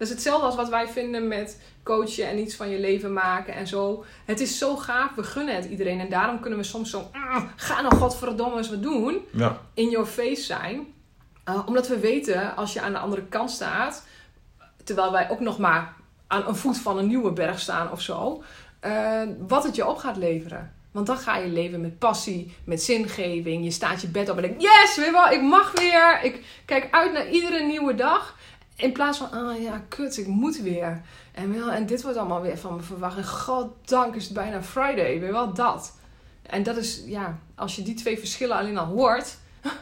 Dat is hetzelfde als wat wij vinden met coachen en iets van je leven maken en zo. Het is zo gaaf, we gunnen het iedereen. En daarom kunnen we soms zo, "Ah, ga nou godverdomme eens wat doen Ja. in your face zijn. Uh, omdat we weten, als je aan de andere kant staat, terwijl wij ook nog maar aan een voet van een nieuwe berg staan of zo, eh, wat het je op gaat leveren. Want dan ga je leven met passie, met zingeving. Je staat je bed op en denkt, yes, weet wel, ik mag weer. Ik kijk uit naar iedere nieuwe dag. In plaats van, ah ja, kut, ik moet weer. En, wel, en dit wordt allemaal weer van me verwacht. En goddank is het bijna Friday, weet wel, dat. En dat is, ja, als je die twee verschillen alleen al hoort... [LAUGHS]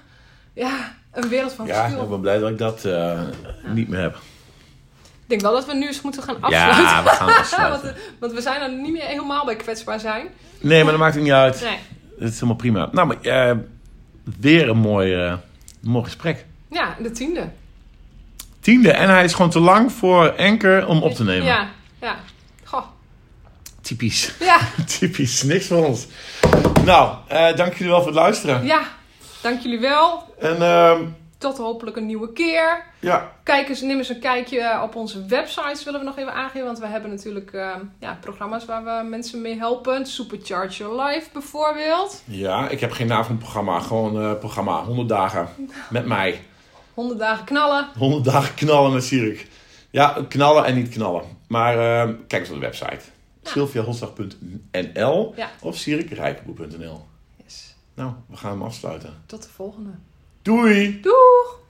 Ja, een wereld van Ja, verschil. ik ben blij dat ik dat eh, niet meer heb. Ik denk wel dat we nu eens moeten gaan afsluiten. Ja, we gaan [LAUGHS] afsluiten. eh, want we zijn er niet meer helemaal bij kwetsbaar zijn. Nee, maar dat maakt het niet uit. Nee. Het is helemaal prima. Nou, maar eh, weer een mooi, mooi gesprek. Ja, de tiende. Tiende. En hij is gewoon te lang voor Enker om op te nemen. Ja, ja. Goh. Typisch. Ja, [LAUGHS] Typisch. Niks van ons. Nou, eh, dank jullie wel voor het luisteren. ja. Dank jullie wel. En ehm, Tot hopelijk een nieuwe keer. ja, Kijk eens, neem eens een kijkje op onze websites, willen we nog even aangeven. Want we hebben natuurlijk eh, ja, programma's waar we mensen mee helpen. Supercharge Your Life bijvoorbeeld. ja, ik heb geen naam van het programma. Gewoon eh programma. 100 dagen [LAUGHS] met mij. 100 dagen knallen. 100 dagen knallen met Sirik. Ja, knallen en niet knallen. Maar ehm, kijk eens op de website. Ja. of sirikrijkenboek.nl Yes. Nou, we gaan hem afsluiten. Tot de volgende. Doei! Doeg!